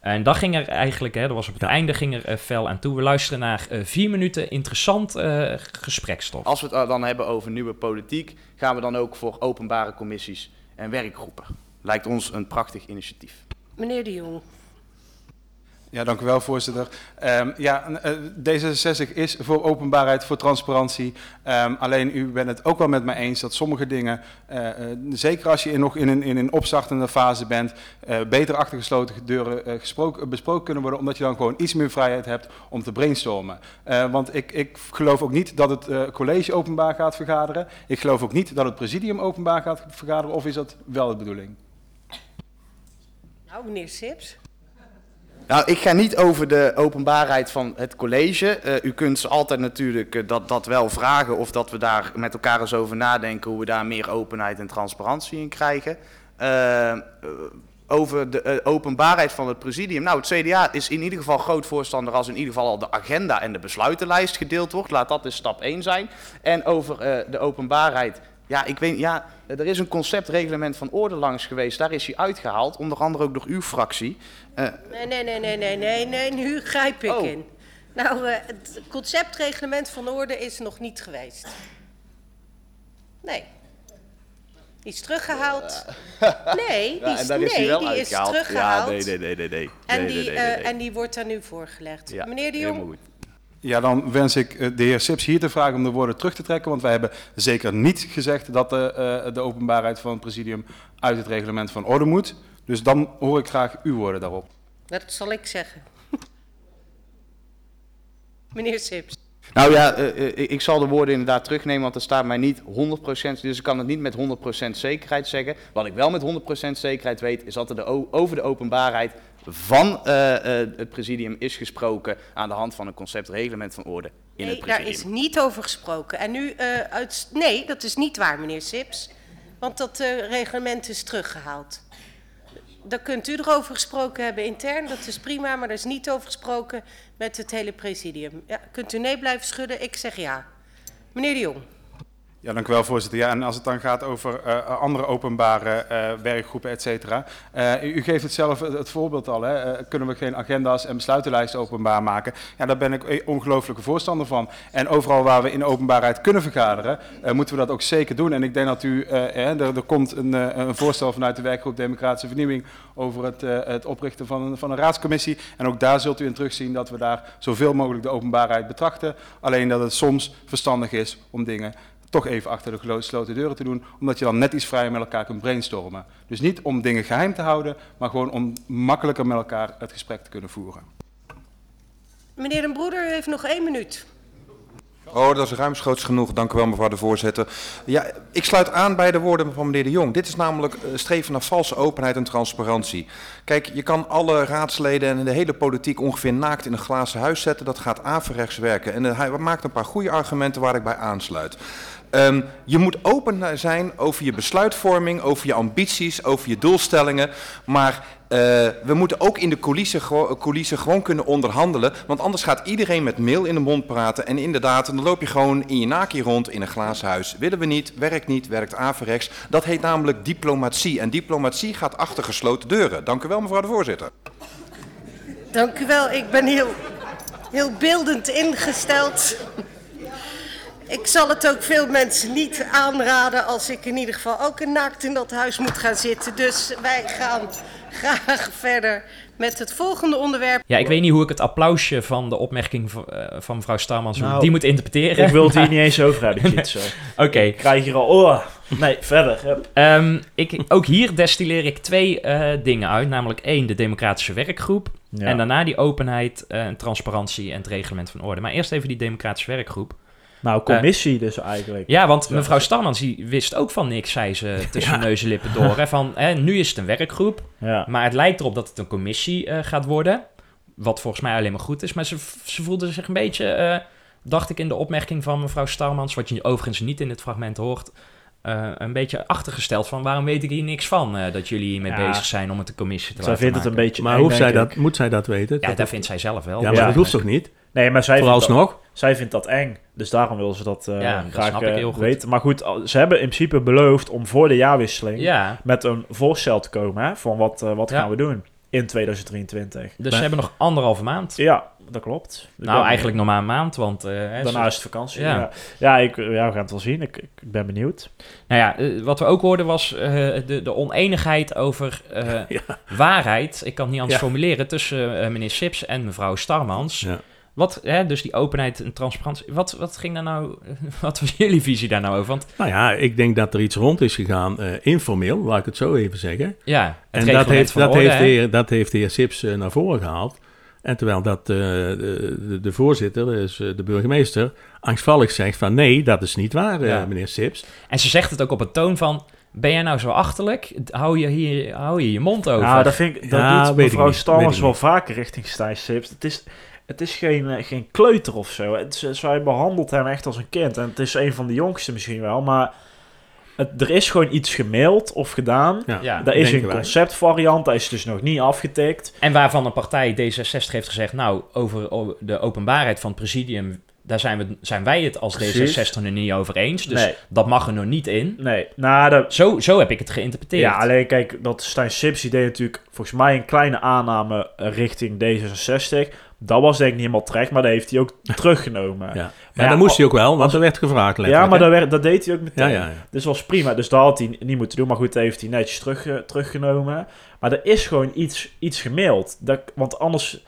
En dat ging er eigenlijk, hè, dat was op het ja. einde, ging er uh, fel aan toe. We luisteren naar uh, vier minuten interessant uh, gesprekstof. Als we het dan hebben over nieuwe politiek, gaan we dan ook voor openbare commissies en werkgroepen. Lijkt ons een prachtig initiatief. Meneer de Jong. Ja, dank u wel, voorzitter. Ehm, ja, eh, D66 is voor openbaarheid, voor transparantie. Ehm, alleen u bent het ook wel met mij eens dat sommige dingen, eh, eh, zeker als je in, nog in een, in een opstartende fase bent, beter achter gesloten deuren besproken kunnen worden, omdat je dan gewoon iets meer vrijheid hebt om te brainstormen. Want ik, ik geloof ook niet dat het college openbaar gaat vergaderen. Ik geloof ook niet dat het presidium openbaar gaat vergaderen, of is dat wel de bedoeling? Nou, meneer Sips. Nou, ik ga niet over de openbaarheid van het college. Eh, u kunt ze altijd natuurlijk eh, dat, dat wel vragen of dat we daar met elkaar eens over nadenken hoe we daar meer openheid en transparantie in krijgen. Eh, over de openbaarheid van het presidium. Nou, het CDA is in ieder geval groot voorstander als in ieder geval al de agenda en de besluitenlijst gedeeld wordt. Laat dat dus stap 1 zijn. En over de openbaarheid. Ja, ik weet, ja, er is een conceptreglement van orde langs geweest. Daar is hij uitgehaald, onder andere ook door uw fractie. Eh, Nee, nee, nee, nee, nee, nee, nee, nu grijp ik Oh. in. Nou, eh, het conceptreglement van orde is nog niet geweest. Nee. Die is teruggehaald. Nee, die Ja, is, hij nee, die is teruggehaald. Ja, nee, nee, nee, nee, nee. En, Nee, die, nee, eh, en die wordt daar nu voorgelegd. Ja, Meneer de Jong. Ja, dan wens ik eh, de heer Sips hier te vragen om de woorden terug te trekken, want wij hebben zeker niet gezegd dat de, eh, de openbaarheid van het presidium uit het reglement van orde moet. Dus dan hoor ik graag uw woorden daarop. dat zal ik zeggen. Meneer Sips. Nou ja, eh, ik zal de woorden inderdaad terugnemen, want er staat mij niet 100%, dus ik kan het niet met 100% zekerheid zeggen. Wat ik wel met 100% zekerheid weet, is dat er de over de openbaarheid van eh, eh, het presidium is gesproken aan de hand van een conceptreglement van orde in het Nee, daar presidium. is niet over gesproken. En nu, eh, uit, nee, dat is niet waar, meneer Sips. Want dat reglement is teruggehaald. Daar kunt u erover gesproken hebben intern, dat is prima, maar er is niet over gesproken met het hele presidium. Ja, kunt u nee blijven schudden? Ik zeg ja. Meneer de Jong. Ja, dank u wel, voorzitter. Ja, en als het dan gaat over eh, andere openbare eh, werkgroepen, et cetera. Eh, u, geeft het zelf het, voorbeeld al, hè. Eh, kunnen we geen agenda's en besluitenlijsten openbaar maken? Ja, daar ben ik een ongelooflijke voorstander van. En overal waar we in openbaarheid kunnen vergaderen, eh, moeten we dat ook zeker doen. En ik denk dat u, eh, eh, er, er komt een, eh, een voorstel vanuit de werkgroep Democratische Vernieuwing over het, eh, het oprichten van van een raadscommissie. En ook daar zult u in terugzien dat we daar zoveel mogelijk de openbaarheid betrachten. Alleen dat het soms verstandig is om dingen toch even achter de gesloten deuren te doen, omdat je dan net iets vrijer met elkaar kunt brainstormen. Dus niet om dingen geheim te houden, maar gewoon om makkelijker met elkaar het gesprek te kunnen voeren. Meneer Den Broeder, u heeft nog één minuut. Oh, dat is ruimschoots genoeg. Dank u wel, mevrouw de voorzitter. Ja, ik sluit aan bij de woorden van meneer de Jong. Dit is namelijk eh, streven naar valse openheid en transparantie. Kijk, je kan alle raadsleden en de hele politiek ongeveer naakt in een glazen huis zetten. Dat gaat averechts werken. En eh, hij maakt een paar goede argumenten waar ik bij aansluit. Ehm, je moet open zijn over je besluitvorming, over je ambities, over je doelstellingen. Maar eh, we moeten ook in de coulissen, gewo- coulissen gewoon kunnen onderhandelen. Want anders gaat iedereen met mail in de mond praten. En inderdaad, dan loop je gewoon in je naakje rond in een glazen. Willen we niet, werkt niet, werkt averechts. Dat heet namelijk diplomatie. En diplomatie gaat achter gesloten deuren. Dank u wel, mevrouw de voorzitter. Dank u wel, ik ben heel, heel beeldend ingesteld. Ik zal het ook veel mensen niet aanraden als ik in ieder geval ook een naakt in dat huis moet gaan zitten. Dus wij gaan graag verder met het volgende onderwerp. Ja, ik weet niet hoe ik het applausje van de opmerking van, eh, van mevrouw Starmans, Nou, die moet interpreteren. Ik wil het hier niet eens over hebben. Oké. Ik krijg hier al... Oh, nee, verder. Ehm, ik, ook hier destilleer ik twee eh, dingen uit. Namelijk één, de democratische werkgroep. Ja. En daarna die openheid, eh, en transparantie en het reglement van orde. Maar eerst even die democratische werkgroep. Nou, commissie dus eigenlijk. Ja, want Ja. mevrouw Starmans die wist ook van niks, zei ze tussen Ja. neus en lippen door. Hè, van, hè, nu is het een werkgroep, Ja. maar het lijkt erop dat het een commissie eh, gaat worden. Wat volgens mij alleen maar goed is. Maar ze, ze voelde zich een beetje, eh, dacht ik in de opmerking van mevrouw Starmans... wat je overigens niet in het fragment hoort... eh, een beetje achtergesteld van waarom weet ik hier niks van... eh, dat jullie hiermee Ja. bezig zijn om het een commissie te Zij laten vindt het een maken. beetje Maar eng, hoeft zij dat, moet zij dat weten? Ja, Dat- dat vindt zij zelf wel. Ja, maar Ja. dat hoeft toch niet? Nee, maar zij Vooralsnog? Zij vindt dat eng. Dus daarom wil ze dat, eh, Ja, dat graag snap ik eh, heel goed. weten. Maar goed, ze hebben in principe beloofd om voor de jaarwisseling... Ja, met een voorstel te komen hè, van wat, eh, wat Ja. gaan we doen in 2023. dus ze hebben nog anderhalve maand. Ja, dat klopt. Ik Nou, eigenlijk nog maar een maand, want... Daarna is het vakantie. Ja. Ja, ik, ja we gaan het wel zien. Ik, ik ben benieuwd. Nou ja, wat we ook hoorden was de, de oneenigheid over waarheid. Ik kan het niet anders formuleren tussen meneer Sips en mevrouw Starmans. Ja. Wat, hè, dus die openheid en transparantie. Wat, wat ging daar nou, wat was jullie visie daar nou over? Want Nou ja, ik denk dat er iets rond is gegaan, eh, informeel, laat ik het zo even zeggen. ja, het En dat heeft, van dat, orde, heeft de heer, dat heeft de heer Sips eh, naar voren gehaald. En terwijl dat eh, de, de, de voorzitter, dus de burgemeester, angstvallig zegt van nee, dat is niet waar, eh, Ja. meneer Sips. En ze zegt het ook op een toon van... Ben jij nou zo achterlijk? Hou je hier hou je, je mond over. Nou, dat vind ik, dat Ja, doet mevrouw ik wel vaker richting Stijn Sips. Het is, het is geen, eh, geen kleuter of zo. Het, is- zij behandelt hem echt als een kind. En het is een van de jongste misschien wel, maar het, er is gewoon iets gemaild of gedaan. Ja, Ja, Daar is een conceptvariant, dat is dus nog niet afgetikt. En waarvan een partij D66 heeft gezegd... Nou, over de openbaarheid van het presidium... Daar zijn, we, zijn wij het als Precies. D66 er niet over eens. Dus Nee. dat mag er nog niet in. Nee, nou, Zo, zo heb ik het geïnterpreteerd. Ja, alleen kijk, dat Stijn Sips die deed natuurlijk volgens mij een kleine aanname eh, richting D66. Dat was denk ik niet helemaal terecht, maar dat heeft hij ook teruggenomen. Ja. Maar Maar ja, dat moest al- hij ook wel, want er werd gevraagd Ja, maar dat, werd, dat deed hij ook meteen. Ja, ja, ja. Dus was prima. Dus dat had hij niet moeten doen. Maar goed, dat heeft hij netjes terug, teruggenomen. Maar er is gewoon iets, iets gemaild. Dat, want anders...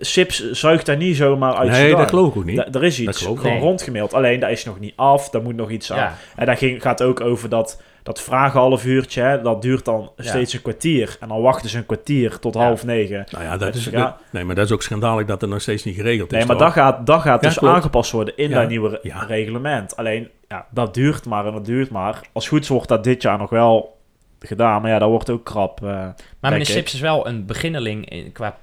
Sips zuigt daar niet zomaar uit Nee, dat geloof ik ook niet. Da- er is iets gewoon niet. rondgemaild. Alleen, daar is nog niet af. Daar moet nog iets aan. Ja. En daar ging, gaat ook over dat, dat vragen half uurtje. Hè, dat duurt dan Ja. steeds een kwartier. En dan wachten ze een kwartier tot Ja. half negen. Nou ja, dat is, Ja. nee, maar dat is ook schandalig dat er nog steeds niet geregeld is. Nee, maar toch? dat gaat, dat gaat Ja, dus klopt. aangepast worden in Ja. dat nieuwe re- Ja. reglement. Alleen, ja, dat duurt maar en dat duurt maar. Als goed wordt dat dit jaar nog wel gedaan. Maar ja, dat wordt ook krap. eh, Maar meneer. Sips is wel een beginneling in, qua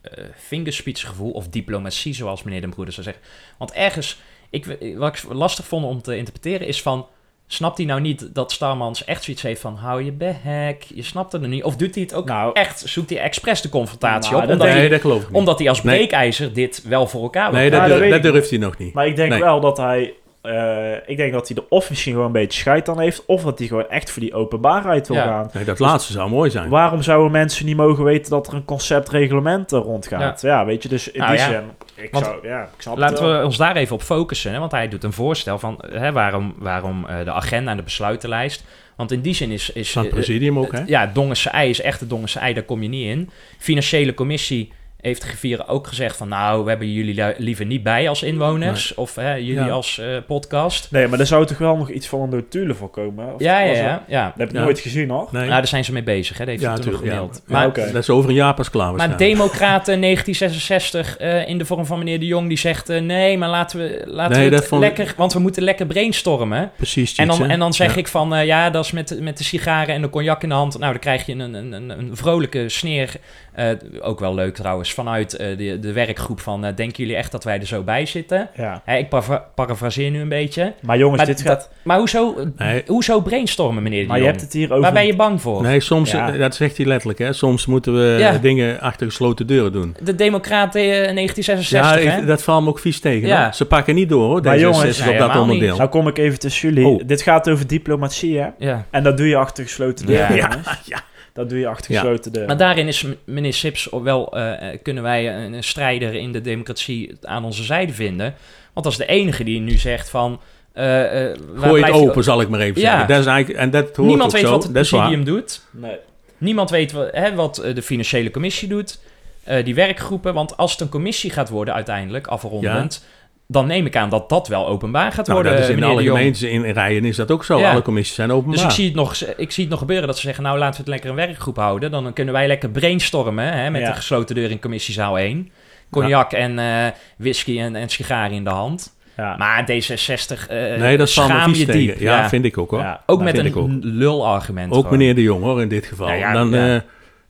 eh fingerspitsgevoel of diplomatie, zoals meneer Den Broeder zou zeggen. Want ergens, ik, wat ik lastig vond om te interpreteren, is van... Snapt hij nou niet dat Starmans echt zoiets heeft van... hou je bek, je snapt het er niet. Of doet hij het ook Nou, echt, zoekt hij expres de confrontatie Nou, op? dat Omdat, nee, hij, dat geloof ik niet. omdat hij als Nee. breekijzer dit wel voor elkaar wil nee, dat, Ja, durf- durft hij nog niet. Maar ik denk Nee. wel dat hij... eh, ik denk dat hij er of misschien gewoon een beetje scheid aan heeft... of dat hij gewoon echt voor die openbaarheid wil Ja. gaan. Nee, dat laatste zou mooi zijn. Waarom zouden mensen niet mogen weten dat er een conceptreglement er rondgaat? Ja. weet je, dus in Nou die ja. zin... Ik Want zou, ja, ik snap het Laten wel. we ons daar even op focussen. Hè? Want hij doet een voorstel van hè, waarom, waarom eh, de agenda en de besluitenlijst. Want in die zin is... is Van het eh, presidium ook, hè? het- Ja, Dongense ei is echt de Dongense ei, daar kom je niet in. Financiële commissie heeft de griffier ook gezegd van... nou, we hebben jullie daar liever niet bij als inwoners. Of hè, jullie Ja. als eh, podcast. Nee, maar er zou toch wel nog iets van een notulen voorkomen? Of Ja, ja, ja. ja. Dat heb ik Ja. nooit gezien, hoor. Nee. Nou, daar zijn ze mee bezig. Hè? Dat heeft Ja, toen gemaild. Ja, Maar. Dat is over een jaar pas klaar maar. Democraten 1966 eh, in de vorm van meneer de Jong... die zegt eh, nee, maar laten we, laten Nee, we het vond lekker... want we moeten lekker brainstormen. Precies, En dan, en dan zeg Ja. ik van, ja, dat is met, met de sigaren en de cognac in de hand. Nou, dan krijg je een, een, een, een vrolijke sneer. eh, ook wel leuk trouwens, vanuit eh, de, de werkgroep van... eh, denken jullie echt dat wij er zo bij zitten? Ja. Hè, ik para- parafraseer nu een beetje. Maar jongens, Maar, dit gaat... dat, maar hoezo, Nee. hoezo brainstormen, meneer Maar je hebt het hier over... Waar ben je bang voor? Nee, soms, Ja. eh, dat zegt hij letterlijk, hè. Soms moeten we Ja. dingen achter gesloten deuren doen. De Democraten eh, Ja, 1966, hè? ik- dat valt me ook vies tegen. Ja. Ze pakken niet door, hoor, Maar deze jongens, op dat onderdeel. Nou kom ik even tussen jullie. Oh. Dit gaat over diplomatie, hè? Ja. En dat doe je achter gesloten Ja. deuren, Ja, jongens. ja. Dat doe je achter Ja. gesloten deuren. Maar daarin is meneer Sips wel, eh, eh, kunnen wij een, een strijder in de democratie aan onze zijde vinden. Want dat is de enige die nu zegt van... eh, eh, waar Gooi het open, zal ik maar even Ja. zeggen. Dat is eigenlijk, en dat hoort Niemand ook weet zo. wat het presidium doet. Nee. Niemand weet wat, hè, wat de financiële commissie doet. eh, die werkgroepen. Want als het een commissie gaat worden uiteindelijk, afrondend... dan neem ik aan dat dat wel openbaar gaat Nou, worden, dat is in alle gemeentes in rijen is dat ook zo. Ja. Alle commissies zijn openbaar. Dus ik zie, het nog, ik zie het nog gebeuren dat ze zeggen... nou, laten we het lekker een werkgroep houden. Dan kunnen wij lekker brainstormen hè, met Ja. de gesloten deur in commissiezaal 1. Cognac en eh, whisky en, en sigaren in de hand. Ja. Maar D66, eh nee, dat schaam je diep. Ja, vind ik ook hoor. Ook Dat met een lulargument. Ook gewoon. meneer de Jong hoor, in dit geval. Ja, dan, ja.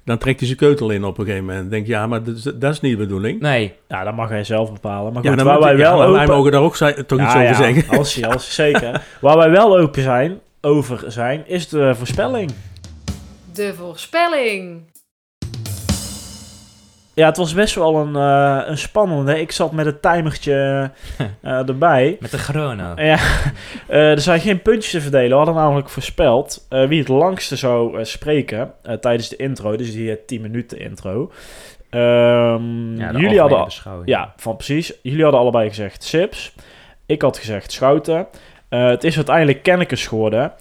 Dan trekt hij zijn keutel in op een gegeven moment. denk ja, maar dat is, dat is niet de bedoeling. Nee, ja, dat mag hij zelf bepalen. Maar Ja, goed, dan waar wij ja, wel open... wij mogen daar ook toch iets Ja, over ja, zeggen. Als je, als je, zeker. Waar wij wel open zijn, over zijn, is de voorspelling. De voorspelling. Ja, het was best wel een, eh, een spannende. Ik zat met het timertje eh, erbij. met de chrono. Ja, eh, er zijn geen puntjes te verdelen. We hadden namelijk voorspeld wie het langste zou spreken tijdens de intro. Dus die eh, 10 minuten intro. Ehm, Ja, jullie hadden, ja, van precies. Jullie hadden allebei gezegd Sips. Ik had gezegd Schouten. Het is uiteindelijk Kennekes geworden.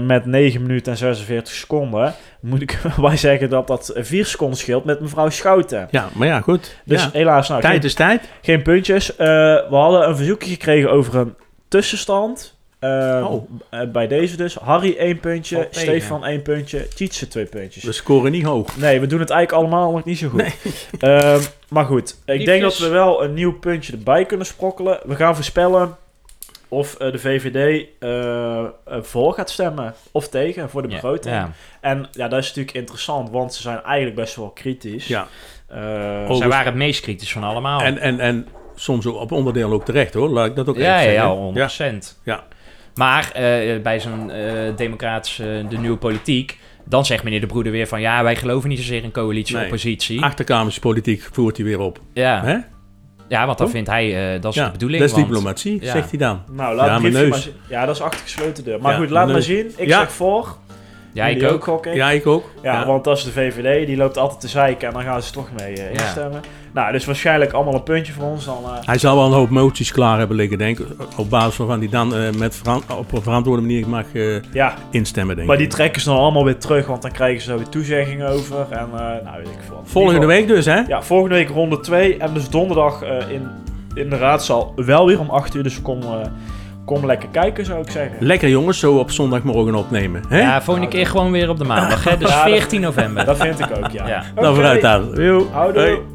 met 9 minuten en 46 seconden. Moet ik bij zeggen dat dat 4 seconden scheelt met mevrouw Schouten. Ja, maar ja, goed. Dus ja. helaas, nou, Tijd geen, is tijd. geen puntjes. Eh, we hadden een verzoekje gekregen over een tussenstand. Eh, Oh. eh, bij deze dus. Harry 1 puntje. Stefan 1 puntje, Tietse 2 puntjes. We scoren niet hoog. Nee, we doen het eigenlijk allemaal nog niet zo goed. Ehm, maar goed, ik denk dat we wel een nieuw puntje erbij kunnen sprokkelen. We gaan voorspellen of eh, de VVD eh, eh, voor gaat stemmen of tegen voor de begroting. ja. En ja, dat is natuurlijk interessant, want ze zijn eigenlijk best wel kritisch. Ja. Eh, Oh, Zij waren het meest kritisch van allemaal. En, en, en soms ook op onderdeel ook terecht hoor. Laat ik dat ook ja, even ja, zeggen. ja, 100%. Ja. Maar eh, bij zo'n eh democratische, de nieuwe politiek, dan zegt meneer De Broeder weer van ja, wij geloven niet zozeer in coalitie-oppositie. Achterkamerspolitiek voert hij weer op. Ja. Hè? Ja, want dat vindt hij, eh, dat is ja, de bedoeling. dat is want- diplomatie, Ja. zegt hij dan. Nou, laat Ja, mijn neus. maar zien. Ja, dat is achter gesloten deur. Maar Ja, goed, laat maar zien. Ik Ja. zeg voor. Ja, ik ook. ik. Ja, ik ook. Ja, want dat is de VVD, die loopt altijd te zeiken en dan gaan ze toch mee eh, Ja. instemmen. Nou, dus waarschijnlijk allemaal een puntje voor ons. Dan, eh, Hij zal wel een hoop moties klaar hebben liggen, denk ik. Op basis waarvan hij dan eh, met op een verantwoorde manier mag eh, ja, instemmen, denk maar ik. die trekken ze dan allemaal weer terug, want dan krijgen ze er weer toezeggingen over. En eh, nou, weet ik veel. Volgende week dus, hè? Ja, volgende week ronde 2 en dus donderdag eh, in, in de raadzaal wel weer om 8 uur. Dus kom, eh, kom lekker kijken, zou ik zeggen. Lekker jongens, zo op zondagmorgen opnemen. Hè? Ja, volgende keer gewoon weer op de maandag, hè? Dus Ja, dat- 14 november. Dat vind ik ook, ja. Ja. Dan vooruit dan. Yo. Houdoe.